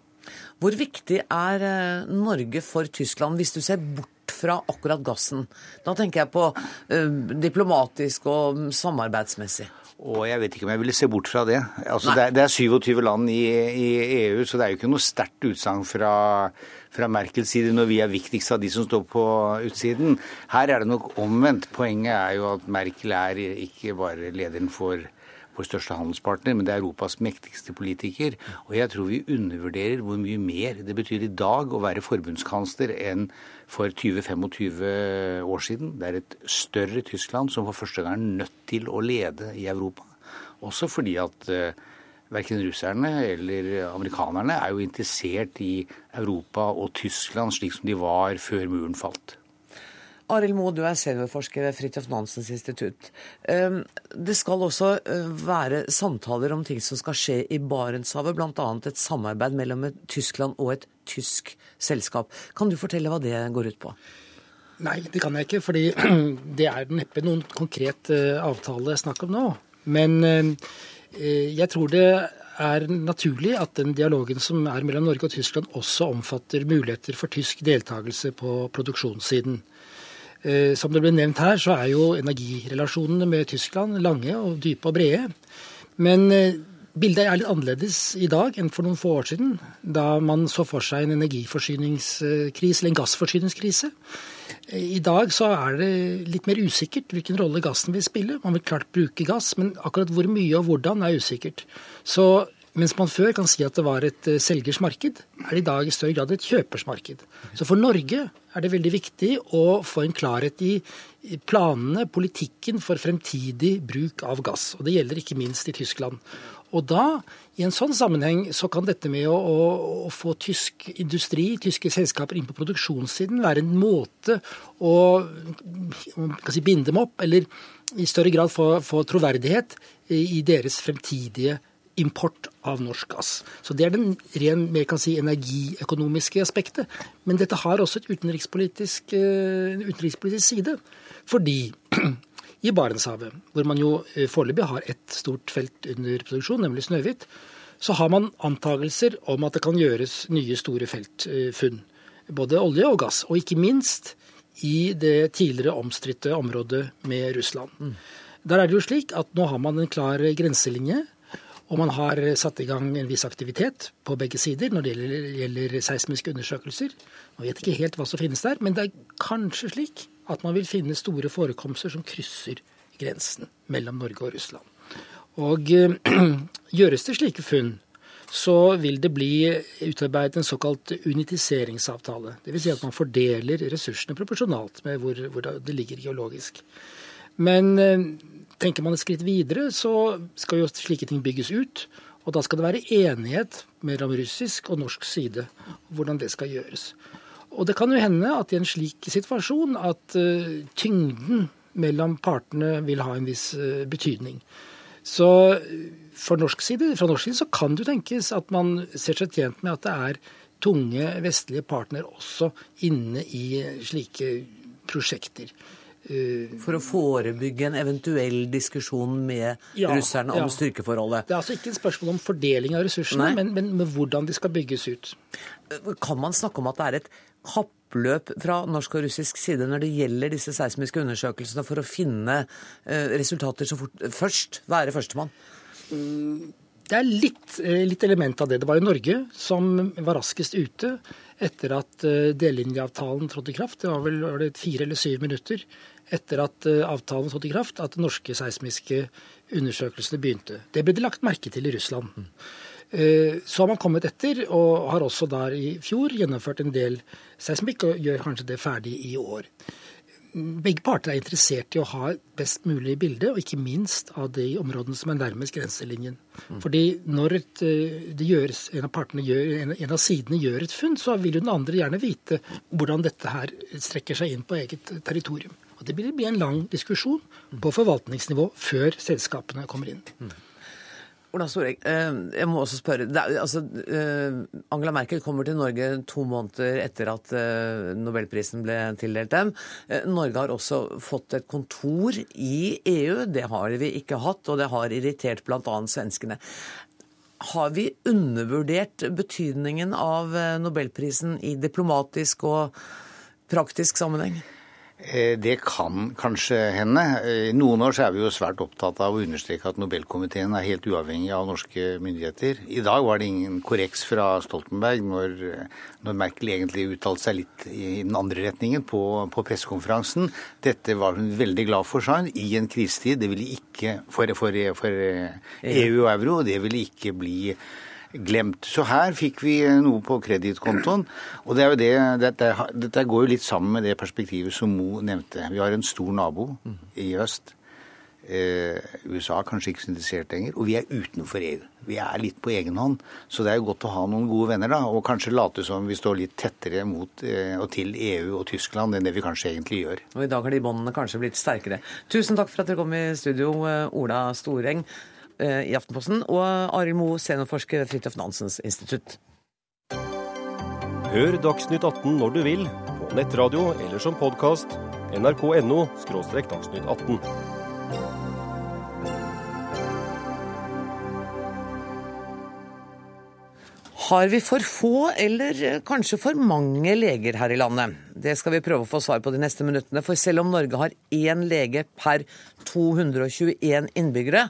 Hvor viktig er eh, Norge for Tyskland, hvis du ser bort fra akkurat gassen? Da tenker jeg på ø, diplomatisk og samarbeidsmessig. Og jeg vet ikke om jeg ville se bort fra det. Altså, det, er, det, er, 27 land i, i, EU, så det er jo ikke noe sterkt utsagn fra, fra Merkels side når vi er viktigst av de som står på utsiden. Her er det nok omvendt. Poenget er jo at Merkel er ikke bare lederen for vår største handelspartner, men det er Europas mektigste politiker. Og jeg tror vi undervurderer hvor mye mer det betyr i dag å være forbundskansler enn for 20-25 år siden. Det er et større Tyskland som for første gang er nødt til å lede i Europa. Også fordi at uh, verken russerne eller amerikanerne er jo interessert i Europa og Tyskland slik som de var før muren falt. Arild Moe, du er seniorforsker ved Fridtjof Nansens institutt. Ehm, det skal også eh, være samtaler om ting som skal skje i Barentshavet, bl.a. et samarbeid mellom et Tyskland og et tysk selskap. Kan du fortelle hva det går ut på? Nei, det kan jeg ikke, fordi *clears throat* det er neppe noen konkret eh, avtale snakk om nå. Men eh, jeg tror det er naturlig at den dialogen som er mellom Norge og Tyskland også omfatter muligheter for tysk deltakelse på produksjonssiden. Eh, som det ble nevnt her, så er jo energirelasjonene med Tyskland lange og dype og brede. Men eh, bildet er litt annerledes i dag enn for noen få år siden, da man så for seg en energiforsyningskrise, eller en gassforsyningskrise. Eh, I dag så er det litt mer usikkert hvilken rolle gassen vil spille. Man vil klart bruke gass, men akkurat hvor mye og hvordan er usikkert. Så Mens man før kan si at det var et eh, selgers marked, er det i dag i større grad et kjøpers marked. Så for Norge er det veldig viktig å få en klarhet i planene, politikken for fremtidig bruk av gass. Og det gjelder ikke minst i Tyskland. Og da, i en sånn sammenheng, så kan dette med å, å, å få tysk industri, tyske selskaper inn på produksjonssiden, være en måte å, si, binde dem opp, eller i større grad få, få troverdighet i deres fremtidige import av norsk gass. Så Det er den ren mer kan si, energiøkonomiske aspektet. Men dette har også et utenrikspolitisk, uh, utenrikspolitisk side. Fordi *clears throat* i Barentshavet, hvor man jo eh, foreløpig har ett stort felt under produksjon, nemlig Snøhvit, så har man antagelser om at det kan gjøres nye store feltfunn. Både olje og gass. Og ikke minst i det tidligere omstridte området med Russland. Mm. Der er det jo slik at nå har man en klar grenselinje. Og man har satt i gang en viss aktivitet på begge sider når det gjelder, gjelder seismiske undersøkelser. Man vet ikke helt hva som finnes der, men det er kanskje slik at man vil finne store forekomster som krysser grensen mellom Norge og Russland. Og øh, *clears throat* gjøres det slike funn, så vil det bli utarbeidet en såkalt unitiseringsavtale. Dvs. Si at man fordeler ressursene proporsjonalt med hvor, hvor det ligger geologisk. Men øh, tenker man et skritt videre, så skal jo slike ting bygges ut. Og da skal det være enighet mellom russisk og norsk side hvordan det skal gjøres. Og det kan jo hende at i en slik situasjon at uh, tyngden mellom partene vil ha en viss uh, betydning. Så for norsk side, fra norsk side så kan det jo tenkes at man ser seg tjent med at det er tunge vestlige partner også inne i slike prosjekter. Uh, for å forebygge en eventuell diskusjon med ja, russerne om ja. styrkeforholdet. Det er altså ikke et spørsmål om fordeling av ressursene, men, men med hvordan de skal bygges ut. Kan man snakke om at det er et kappløp fra norsk og russisk side når det gjelder disse seismiske undersøkelsene for å finne eh, resultater så fort først? Være førstemann? Det er litt, eh, litt, element av det. Det var jo Norge som var raskest ute etter at eh, delelinjeavtalen trådte i kraft. Det var vel var det fire eller syv minutter etter at avtalen trådte i kraft, at de norske seismiske undersøkelsene begynte. Det ble det lagt merke til i Russland. Eh, så har man kommet etter, og har også der i fjor gjennomført en del seismikk, og gjør kanskje det ferdig i år. Begge parter er interessert i å ha best mulig bilde, og ikke minst av de områdene som er nærmest grenselinjen. Mm. Fordi når et, eh, gjøres, en, av gjør, en, av sidene gjør et funn, så vil jo den andre gjerne vite hvordan dette her strekker seg inn på eget territorium. Og Det blir en lang diskusjon på forvaltningsnivå før selskapene kommer inn. Mm. Ola Storeng, eh, jeg må også spørre. Altså, eh, Angela Merkel kommer til Norge to måneder etter at eh, nobelprisen ble tildelt dem. Norge har også fått et kontor i EU. Det har vi ikke hatt, og det har irritert bl.a. svenskene. Har vi undervurdert betydningen av nobelprisen i diplomatisk og praktisk sammenheng? Eh, det kan kanskje hende. I eh, noen år så er vi jo svært opptatt av å understreke at Nobelkomiteen er helt uavhengig av norske myndigheter. I dag var det ingen korreks fra Stoltenberg når, når Merkel egentlig uttalte seg litt i den andre retningen på, på pressekonferansen. Dette var hun veldig glad for, sa hun, i en krisetid. Det ville ikke for, for, for EU og euro, det ville ikke bli glemt. Så her fikk vi noe på kredittkontoen. Og det det, dette, dette, går jo litt sammen med det perspektivet som Mo nevnte. Vi har en stor nabo i øst. Eh, USA er kanskje ikke så interessert lenger. Og vi er utenfor EU. Vi er litt på egen hånd. Så det er jo godt å ha noen gode venner, da. Og kanskje late som vi står litt tettere mot eh, og til EU og Tyskland enn det vi kanskje egentlig gjør. Og i dag har de båndene kanskje blitt sterkere. Tusen takk for at dere kom i studio, eh, Ola Storeng. Eh, i Aftenposten, og Arild Moe, seniorforsker ved Fridtjof Nansens institutt. Hør Dagsnytt 18 når du vil, på nettradio eller som podkast. nrk.no – dagsnytt 18. Har vi for få eller kanskje for mange leger her i landet? Det skal vi prøve å få svar på de neste minuttene. For selv om Norge har én lege per 221 innbyggere,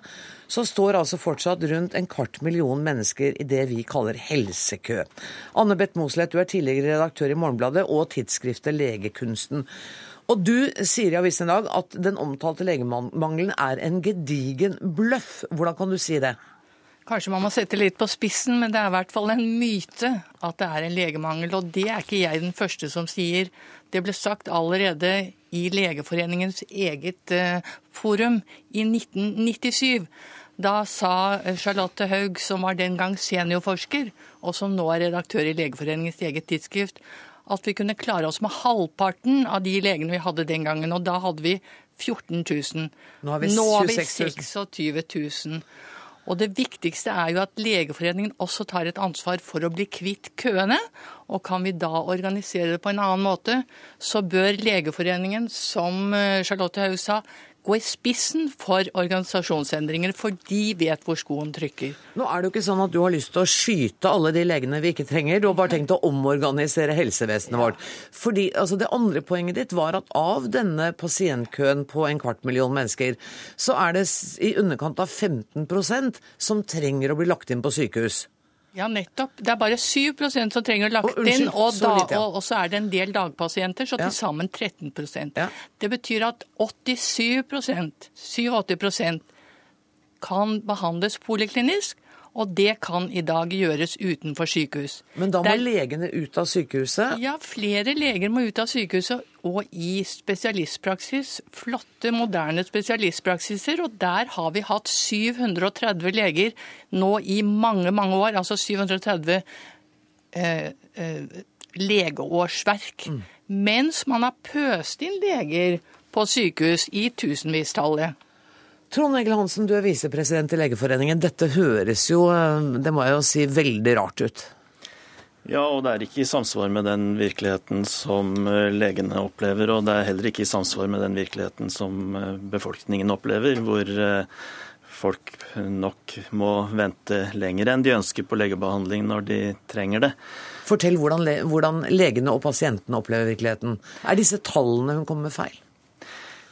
så står altså fortsatt rundt en kvart million mennesker i det vi kaller helsekø. Anne Beth Mosleth, du er tidligere redaktør i Morgenbladet og tidsskriftet Legekunsten. Og du sier i avisen i dag at den omtalte legemangelen er en gedigen bløff. Hvordan kan du si det? Kanskje man må sette litt på spissen, men det er i hvert fall en myte at det er en legemangel. Og det er ikke jeg den første som sier. Det ble sagt allerede i Legeforeningens eget eh, forum i 1997. Da sa Charlotte Haug, som var den gang seniorforsker, og som nå er redaktør i Legeforeningens eget tidsskrift, at vi kunne klare oss med halvparten av de legene vi hadde den gangen. Og da hadde vi 14 000. Nå har vi Nå har vi 26 000. 26 000. Og det viktigste er jo at Legeforeningen også tar et ansvar for å bli kvitt køene. Og kan vi da organisere det på en annen måte, så bør Legeforeningen, som eh, Charlotte Haug sa, gå i spissen for organisasjonsendringer, for de vet hvor skoen trykker. Nå er det jo ikke sånn at du har lyst til å skyte alle de legene vi ikke trenger. Du har bare tenkt å omorganisere helsevesenet vårt. Fordi altså, Det andre poenget ditt var at av denne pasientkøen på en kvart million mennesker, så er det i underkant av 15% som trenger å bli lagt inn på sykehus. Ja, nettopp. Det er bare 7% som trenger å lagt Å, inn, og, så ja. og, og så er det en del dagpasienter, så Ja. til sammen 13 ja. Det betyr at 87% 87% kan behandles poliklinisk, og det kan i dag gjøres utenfor sykehus. Men da må Det er- legene ut av sykehuset. Ja, flere leger må ut av sykehuset og i spesialistpraksis. Flotte, moderne spesialistpraksiser. Og der har vi hatt 730 leger nå i mange, mange år. Altså 730 eh, eh, legeårsverk. Mens man har pøst inn leger på sykehus i tusenvistallet. Trond Egil Hansen, du er visepresident i Legeforeningen. Dette høres jo, eh, det må jeg jo si, veldig rart ut. Ja, og det er ikke i samsvar med den virkeligheten som eh, legene opplever. Og det er heller ikke i samsvar med den virkeligheten som eh, befolkningen opplever, hvor folk nok må vente lenger enn de ønsker på legebehandling når de trenger det. Fortell hvordan, le hvordan legene og pasientene opplever virkeligheten. Er disse tallene hun kommer med feil?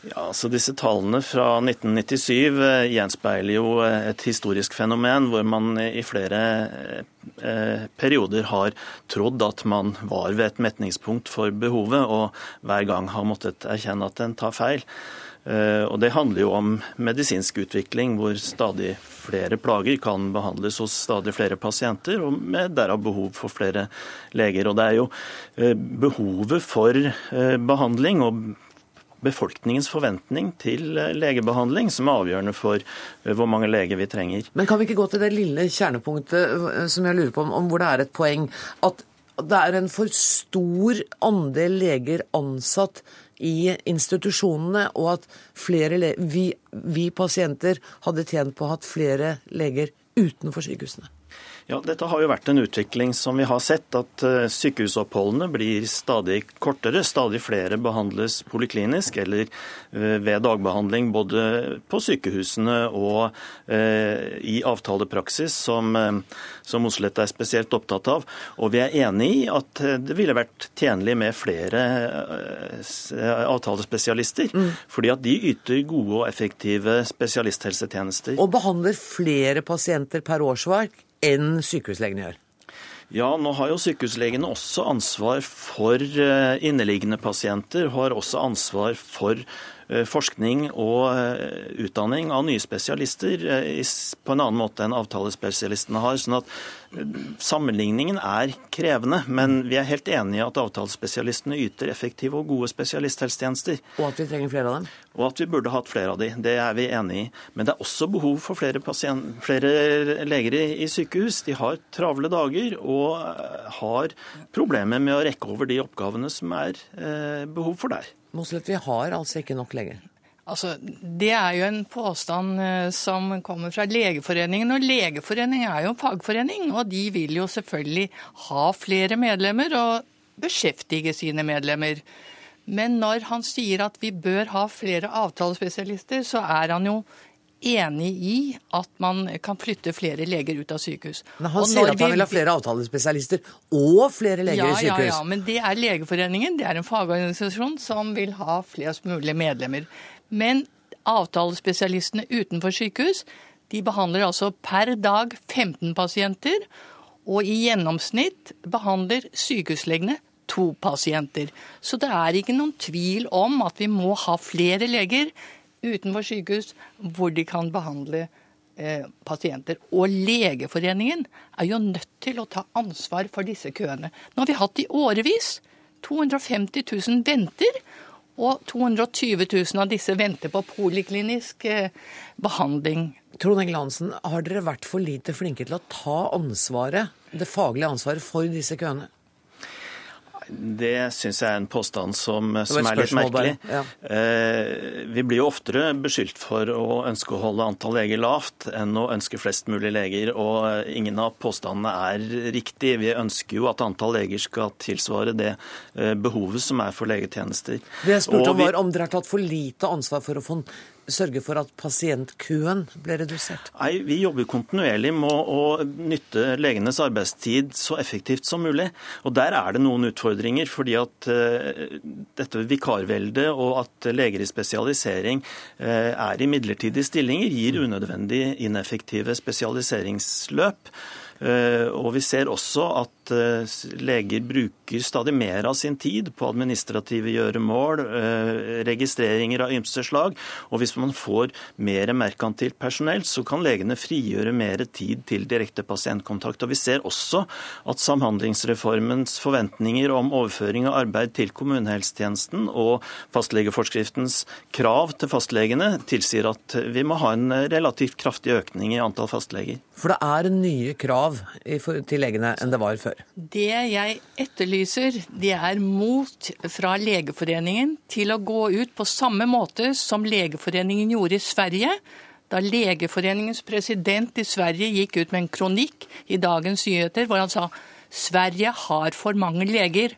Ja, så Disse tallene fra 1997 eh, gjenspeiler jo eh, et historisk fenomen hvor man i flere eh, perioder har trodd at man var ved et metningspunkt for behovet, og hver gang har måttet erkjenne at en tar feil. Og Det handler jo om medisinsk utvikling, hvor stadig flere plager kan behandles hos stadig flere pasienter, og med derav behov for flere leger. Og Det er jo eh, behovet for eh, behandling og befolkningens forventning til eh, legebehandling som er avgjørende for eh, hvor mange leger vi trenger. Men kan vi ikke gå til det lille kjernepunktet eh, som jeg lurer på om, om hvor det er et poeng? At det er en for stor andel leger ansatt i institusjonene, og at vi, vi pasienter hadde tjent på å ha flere leger utenfor sykehusene. Ja, Dette har jo vært en utvikling som vi har sett, at eh, sykehusoppholdene blir stadig kortere. Stadig flere behandles poliklinisk eller eh, ved dagbehandling både på sykehusene og eh, i avtalepraksis, som, som Oslet er spesielt opptatt av. Og vi er enig i at det ville vært tjenlig med flere avtalespesialister, mm. fordi at de yter gode og effektive spesialisthelsetjenester. Og behandler flere pasienter per årsverk enn sykehuslegene gjør. Ja, nå har jo sykehuslegene også ansvar for eh, inneliggende pasienter. Har også ansvar for eh, forskning og eh, utdanning av nye spesialister på en annen måte enn avtalespesialistene har. sånn at Sammenligningen er krevende, men vi er helt enige i at avtalespesialistene yter effektive og gode spesialisthelsetjenester. Og at vi trenger flere av dem. Og at vi burde hatt flere av de, det er vi enig i. Men det er også behov for flere, pasient, flere leger i, i sykehus. De har travle dager og eh, har problemer med å rekke over de oppgavene som er eh, behov for der. Moslet, vi har altså ikke nok leger. Altså, Det er jo en påstand eh, som kommer fra Legeforeningen. Og Legeforeningen er jo en fagforening, og de vil jo selvfølgelig ha flere medlemmer og beskjeftige sine medlemmer. Men når han sier at vi bør ha flere avtalespesialister, så er han jo enig i at man kan flytte flere leger ut av sykehus. Men han sier at han vi- vil ha flere avtalespesialister og flere leger ja, i sykehus. Ja, ja, men det er Legeforeningen. Det er en fagorganisasjon som vil ha flest mulig medlemmer. Men avtalespesialistene utenfor sykehus de behandler altså per dag 15 pasienter. Og i gjennomsnitt behandler sykehuslegene to pasienter. Så det er ikke noen tvil om at vi må ha flere leger utenfor sykehus hvor de kan behandle eh, pasienter. Og Legeforeningen er jo nødt til å ta ansvar for disse køene. Nå har vi hatt i årevis. 250 000 venter, og 220 000 av disse venter på poliklinisk eh, behandling. Trond Engel har dere vært for lite flinke til å ta ansvaret, det faglige ansvaret for disse køene? Det syns jeg er en påstand som, som er litt merkelig. ja. Eh, vi blir jo oftere beskyldt for å ønske å holde antall leger lavt enn å ønske flest mulig leger, og eh, ingen av påstandene er riktig. Vi ønsker jo at antall leger skal tilsvare det eh, behovet som er for legetjenester. Det jeg spurte om var om dere har tatt for lite ansvar for å få, sørge for at pasientkøen ble redusert. Nei, Vi jobber kontinuerlig med å, å nytte legenes arbeidstid så effektivt som mulig. Og Der er det noen utfordringer. fordi at uh, dette vikarveldet og at leger i spesialisering uh, er i midlertidige stillinger, gir unødvendig ineffektive spesialiseringsløp. Eh, og vi ser også at eh, leger bruker stadig mer av sin tid på administrative gjøremål, eh, registreringer av ymse slag. Og hvis man får mer merkantilt personell, så kan legene frigjøre mer tid til direkte pasientkontakt. Og vi ser også at Samhandlingsreformens forventninger om overføring av arbeid til kommunehelsetjenesten og fastlegeforskriftens krav til fastlegene tilsier at vi må ha en relativt kraftig økning i antall fastleger. For det er nye krav for- til legene enn det var før. Det jeg etterlyser, det er mot fra Legeforeningen til å gå ut på samme måte som Legeforeningen gjorde i Sverige. Da Legeforeningens president i Sverige gikk ut med en kronikk i Dagens Nyheter hvor han sa Sverige har for mange leger.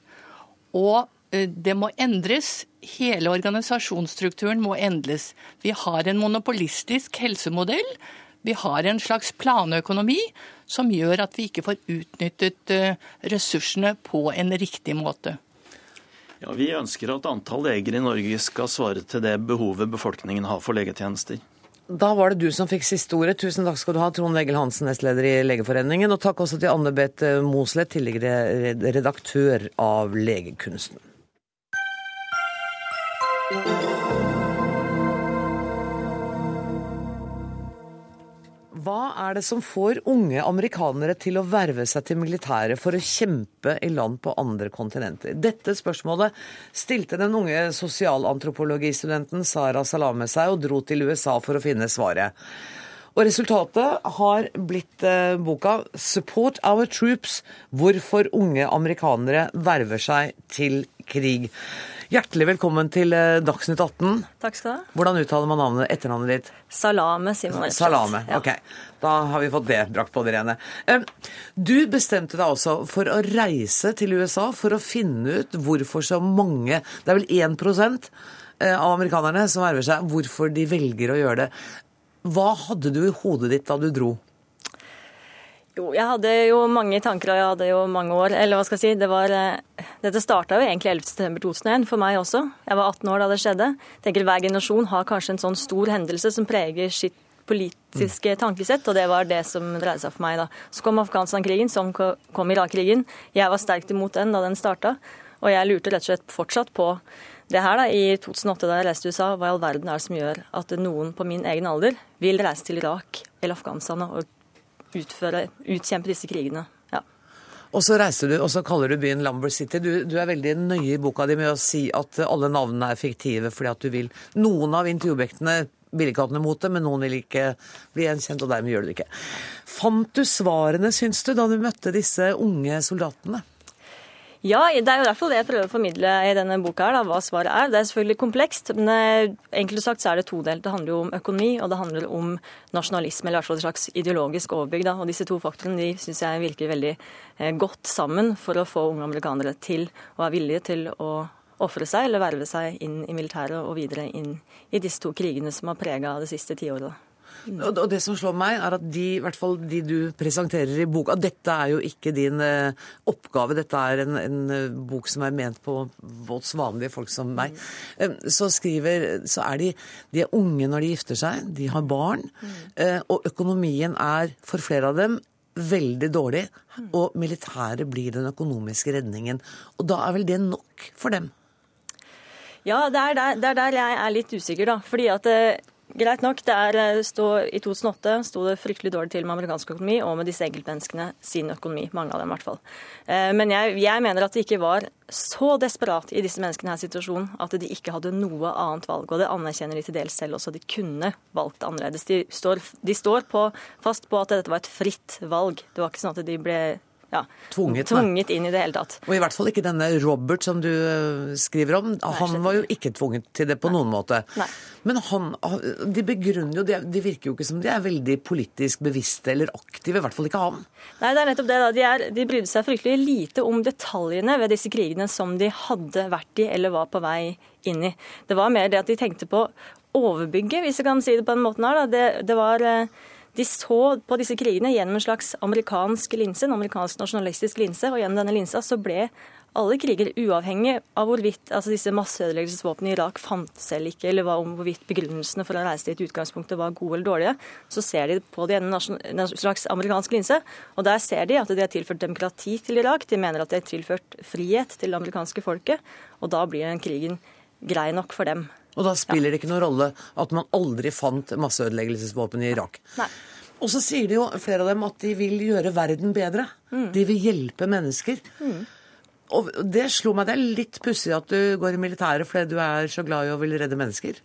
Og eh, det må endres. Hele organisasjonsstrukturen må endres. Vi har en monopolistisk helsemodell. Vi har en slags planøkonomi som gjør at vi ikke får utnyttet eh, ressursene på en riktig måte. Ja, Vi ønsker at antall leger i Norge skal svare til det behovet befolkningen har for legetjenester. Da var det du som fikk siste ordet. Tusen takk skal du ha, Trond Egil Hansen, nestleder i Legeforeningen. Og takk også til Anne Beth Mosleth, tidligere redaktør av Legekunsten. Hva er det som får unge amerikanere til å verve seg til militæret for å kjempe i land på andre kontinenter? Dette spørsmålet stilte den unge sosialantropologistudenten Sara Salame seg, og dro til USA for å finne svaret. Og resultatet har blitt eh, boka 'Support Our Troops hvorfor unge amerikanere verver seg til krig'. Hjertelig velkommen til eh, Dagsnytt 18. Takk skal du ha. Hvordan uttaler man navnet, etternavnet ditt? Salame, sier man rett og slett. Salame. Ja. Ok, da har vi fått det brakt på det rene. Du bestemte deg altså for å reise til USA for å finne ut hvorfor så mange, det er vel 1 eh, av amerikanerne som erver seg, hvorfor de velger å gjøre det. Hva hadde du i hodet ditt da du dro? Jo, jeg hadde jo mange tanker, og jeg hadde jo mange år. Eller hva skal jeg si, det var eh, Dette starta jo egentlig 11.9.2001 for meg også. Jeg var 18 år da det skjedde. Tenker Hver generasjon har kanskje en sånn stor hendelse som preger sitt politiske tankesett, og det var det som dreide seg for meg da. Så kom Afghanistan-krigen, så kom Irak-krigen. Jeg var sterkt imot den da den starta, og jeg lurte rett og slett fortsatt på det her da, I 2008 da jeg reiste til USA, hva i all verden er det som gjør at noen på min egen alder vil reise til Irak eller Afghanistan og utføre, utkjempe disse krigene? Ja. Og så reiser du, og så kaller du byen Lumber City. Du, du er veldig nøye i boka di med å si at alle navnene er fiktive fordi at du vil Noen av intervjuobjektene vil ikke ha noe mot det, men noen vil ikke bli gjenkjent, og dermed gjør du det ikke. Fant du svarene, syns du, da du møtte disse unge soldatene? Ja, det er jo derfor jeg prøver å formidle i denne boka, her, da, hva svaret er. Det er selvfølgelig komplekst, men eh, enkelt sagt så er det todelt. Det handler jo om økonomi, og det handler om nasjonalisme, eller i hvert fall et slags ideologisk overbygg. Da. Og disse to faktorene de syns jeg virker veldig eh, godt sammen for å få unge amerikanere til å være villige til å ofre seg eller verve seg inn i militæret og videre inn i disse to krigene som har prega det siste tiåret. Og og det som slår meg, er at de, i hvert fall de du presenterer i boka Dette er jo ikke din eh, oppgave, dette er en, en eh, bok som er ment på våts vanlige folk som meg. Eh, så skriver Så er de, de er unge når de gifter seg, de har barn, eh, og økonomien er for flere av dem veldig dårlig, og militæret blir den økonomiske redningen. Og da er vel det nok for dem? Ja, det er der, det er der jeg er litt usikker, da. Fordi at greit nok. Det er, eh, stå, I 2008 sto det fryktelig dårlig til med amerikansk økonomi og med disse enkeltmenneskene sin økonomi. Mange av dem, i hvert fall. Eh, men jeg, jeg mener at det ikke var så desperat i disse menneskene her situasjonen at de ikke hadde noe annet valg. Og det anerkjenner de til dels selv også. De kunne valgt annerledes. De står, de står på, fast på at dette var et fritt valg. Det var ikke sånn at de ble ja, Tvunget, tvunget inn i det hele tatt. Og i hvert fall ikke denne Robert som du eh, skriver om. Han var jo ikke tvunget til det på noen måte. Nei. Men han, de begrunner jo, de, de virker jo ikke som de er veldig politisk bevisste eller aktive. I hvert fall ikke han. Nei, det er nettopp det. da. De, er, de brydde seg fryktelig lite om detaljene ved disse krigene som de hadde vært i eller var på vei inn i. Det var mer det at de tenkte på overbygget, hvis jeg kan si det på den måten her. Da. Det, det var... de så på disse krigene gjennom en slags amerikansk linse, en amerikansk nasjonalistisk linse, og gjennom denne linsa så ble alle kriger uavhengig av hvorvidt altså disse masseødeleggelsesvåpnene i Irak fantes eller ikke, eller om hvorvidt begrunnelsene for å reise dit i utgangspunktet var gode eller dårlige, så ser de på det gjennom en slags amerikansk linse. Og der ser de at de har tilført demokrati til Irak. De mener at de har tilført frihet til det amerikanske folket. Og da blir den krigen grei nok for dem. Og da spiller det ikke noen rolle at man aldri fant masseødeleggelsesvåpen i Irak. Nei. Og så sier de jo, flere av dem, at de vil gjøre verden bedre. De vil hjelpe mennesker. Og det slo meg, det er litt pussig at du går i militæret fordi du er så glad i å ville redde mennesker.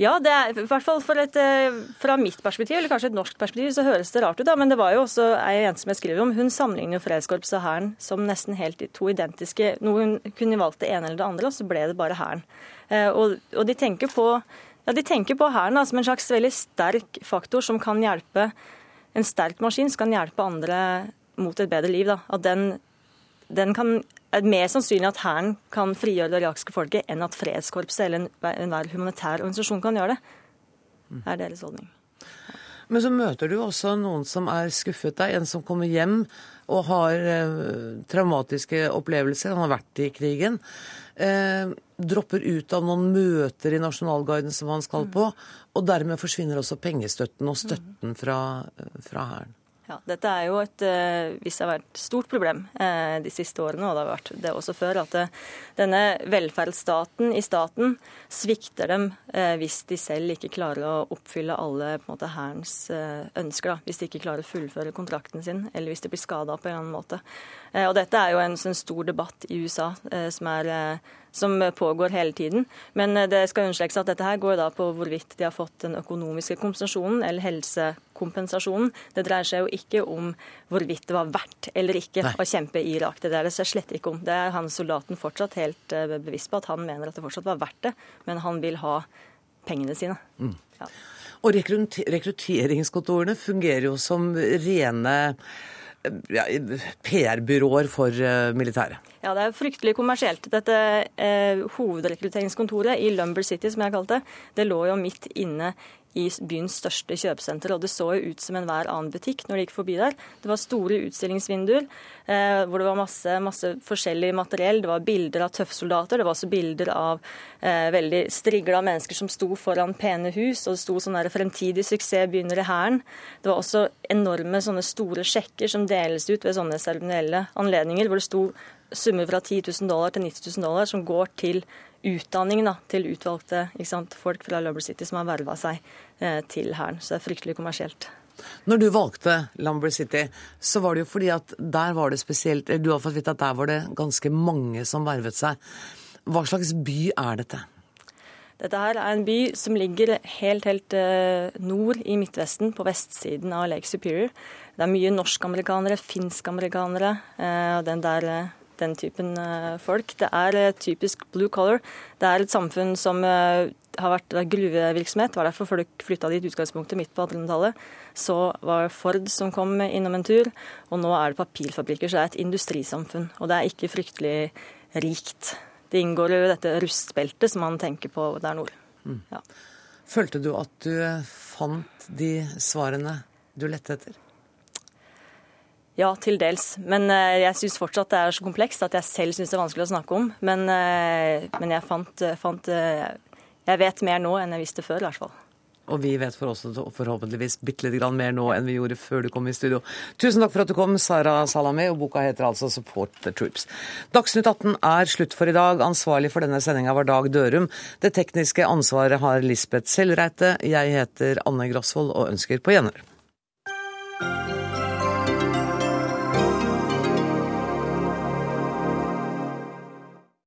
Ja, det er, i hvert fall et, eh, fra mitt perspektiv, eller kanskje et norsk perspektiv, så høres det rart ut. da, Men det var jo også ei jente som jeg skriver om. Hun sammenligner jo Fredskorpset og Hæren som nesten helt to identiske. Noe hun kunne valgt det ene eller det andre, og så ble det bare Hæren. Eh, og, og de tenker på ja, de tenker på Hæren som en slags veldig sterk faktor som kan hjelpe En sterk maskin som kan hjelpe andre mot et bedre liv. Da. At den, den kan er mer sannsynlig at Hæren kan frigjøre det irakiske folket, enn at Fredskorpset eller enhver humanitær organisasjon kan gjøre det. Det er deres holdning. Men så møter du også noen som er skuffet deg. En som kommer hjem og har eh, traumatiske opplevelser. Han har vært i krigen. Eh, dropper ut av noen møter i Nasjonalguiden som han skal på. Og dermed forsvinner også pengestøtten og støtten fra, fra Hæren. Ja, dette er jo et eh, hvis det har vært stort problem eh, de siste årene, og det har vært det også før, at denne velferdsstaten i staten svikter dem eh, hvis de selv ikke klarer å oppfylle alle på hærens eh, ønsker. Da. Hvis de ikke klarer å fullføre kontrakten sin, eller hvis de blir skada på en eller annen måte. Eh, og dette er jo en en stor debatt i USA eh, som er som pågår hele tiden. Men det skal understrekes at dette her går da på hvorvidt de har fått den økonomiske kompensasjonen eller helsekompensasjonen. Det dreier seg jo ikke om hvorvidt det var verdt eller ikke Nei. å kjempe i Irak. Det dreier det seg slett ikke om. Det er han soldaten fortsatt helt bevisst på, at han mener at det fortsatt var verdt det, men han vil ha pengene sine. Mm. Ja. Og rekrutteringskontorene fungerer jo som rene ja, PR-byråer for militære. militæret. Ja, det er fryktelig kommersielt. Dette eh, hovedrekrutteringskontoret i Lumber City, som jeg har kalt det, det lå jo midt inne i byens største kjøpesenter. Og det så jo ut som enhver annen butikk når de gikk forbi der. Det var store utstillingsvinduer eh, hvor det var masse, masse, forskjellig materiell. Det var bilder av tøffsoldater, det var også bilder av eh, veldig strigla mennesker som sto foran pene hus, og det sto sånn der 'fremtidig suksess begynner i hæren'. Det var også enorme sånne store sjekker som deles ut ved sånne seremonielle anledninger, hvor det sto summer fra 10 000 dollar til 90 000 dollar som går til utdanning da, til utvalgte sant, folk fra Lumber City som har verva seg eh, til hæren. Så det er fryktelig kommersielt. Når du valgte Lumber City, så var det jo fordi at der var det spesielt Du har fått vite at der var det ganske mange som vervet seg. Hva slags by er dette? Dette her er en by som ligger helt, helt eh, nord i Midtvesten, på vestsiden av Lake Superior. Det er mye norskamerikanere, finskamerikanere, og den der eh, den typen eh, folk. Det er eh, typisk blue color. Det er et samfunn som eh, har vært gruvevirksomhet. Det var derfor folk flytta dit utgangspunktet midt på 1800-tallet. Så var det Ford som kom innom en tur, og nå er det papirfabrikker. Så det er et industrisamfunn. Og det er ikke fryktelig rikt. Det inngår jo dette rustbeltet som man tenker på der nord. Mm. Ja. Følte du at du fant de svarene du lette etter? Ja, til dels. Men uh, jeg syns fortsatt det er så komplekst at jeg selv syns det er vanskelig å snakke om. Men, uh, men jeg fant, fant uh, Jeg vet mer nå enn jeg visste før, i hvert fall. Og vi vet for oss forhåpentligvis bitte litt mer nå enn vi gjorde før du kom i studio. Tusen takk for at du kom, Sara Salami, og boka heter altså 'Support the Troops'. Dagsnytt 18 er slutt for i dag. Ansvarlig for denne sendinga var Dag Dørum. Det tekniske ansvaret har Lisbeth Sellreite. Jeg heter Anne Grosvold og ønsker på gjenhør.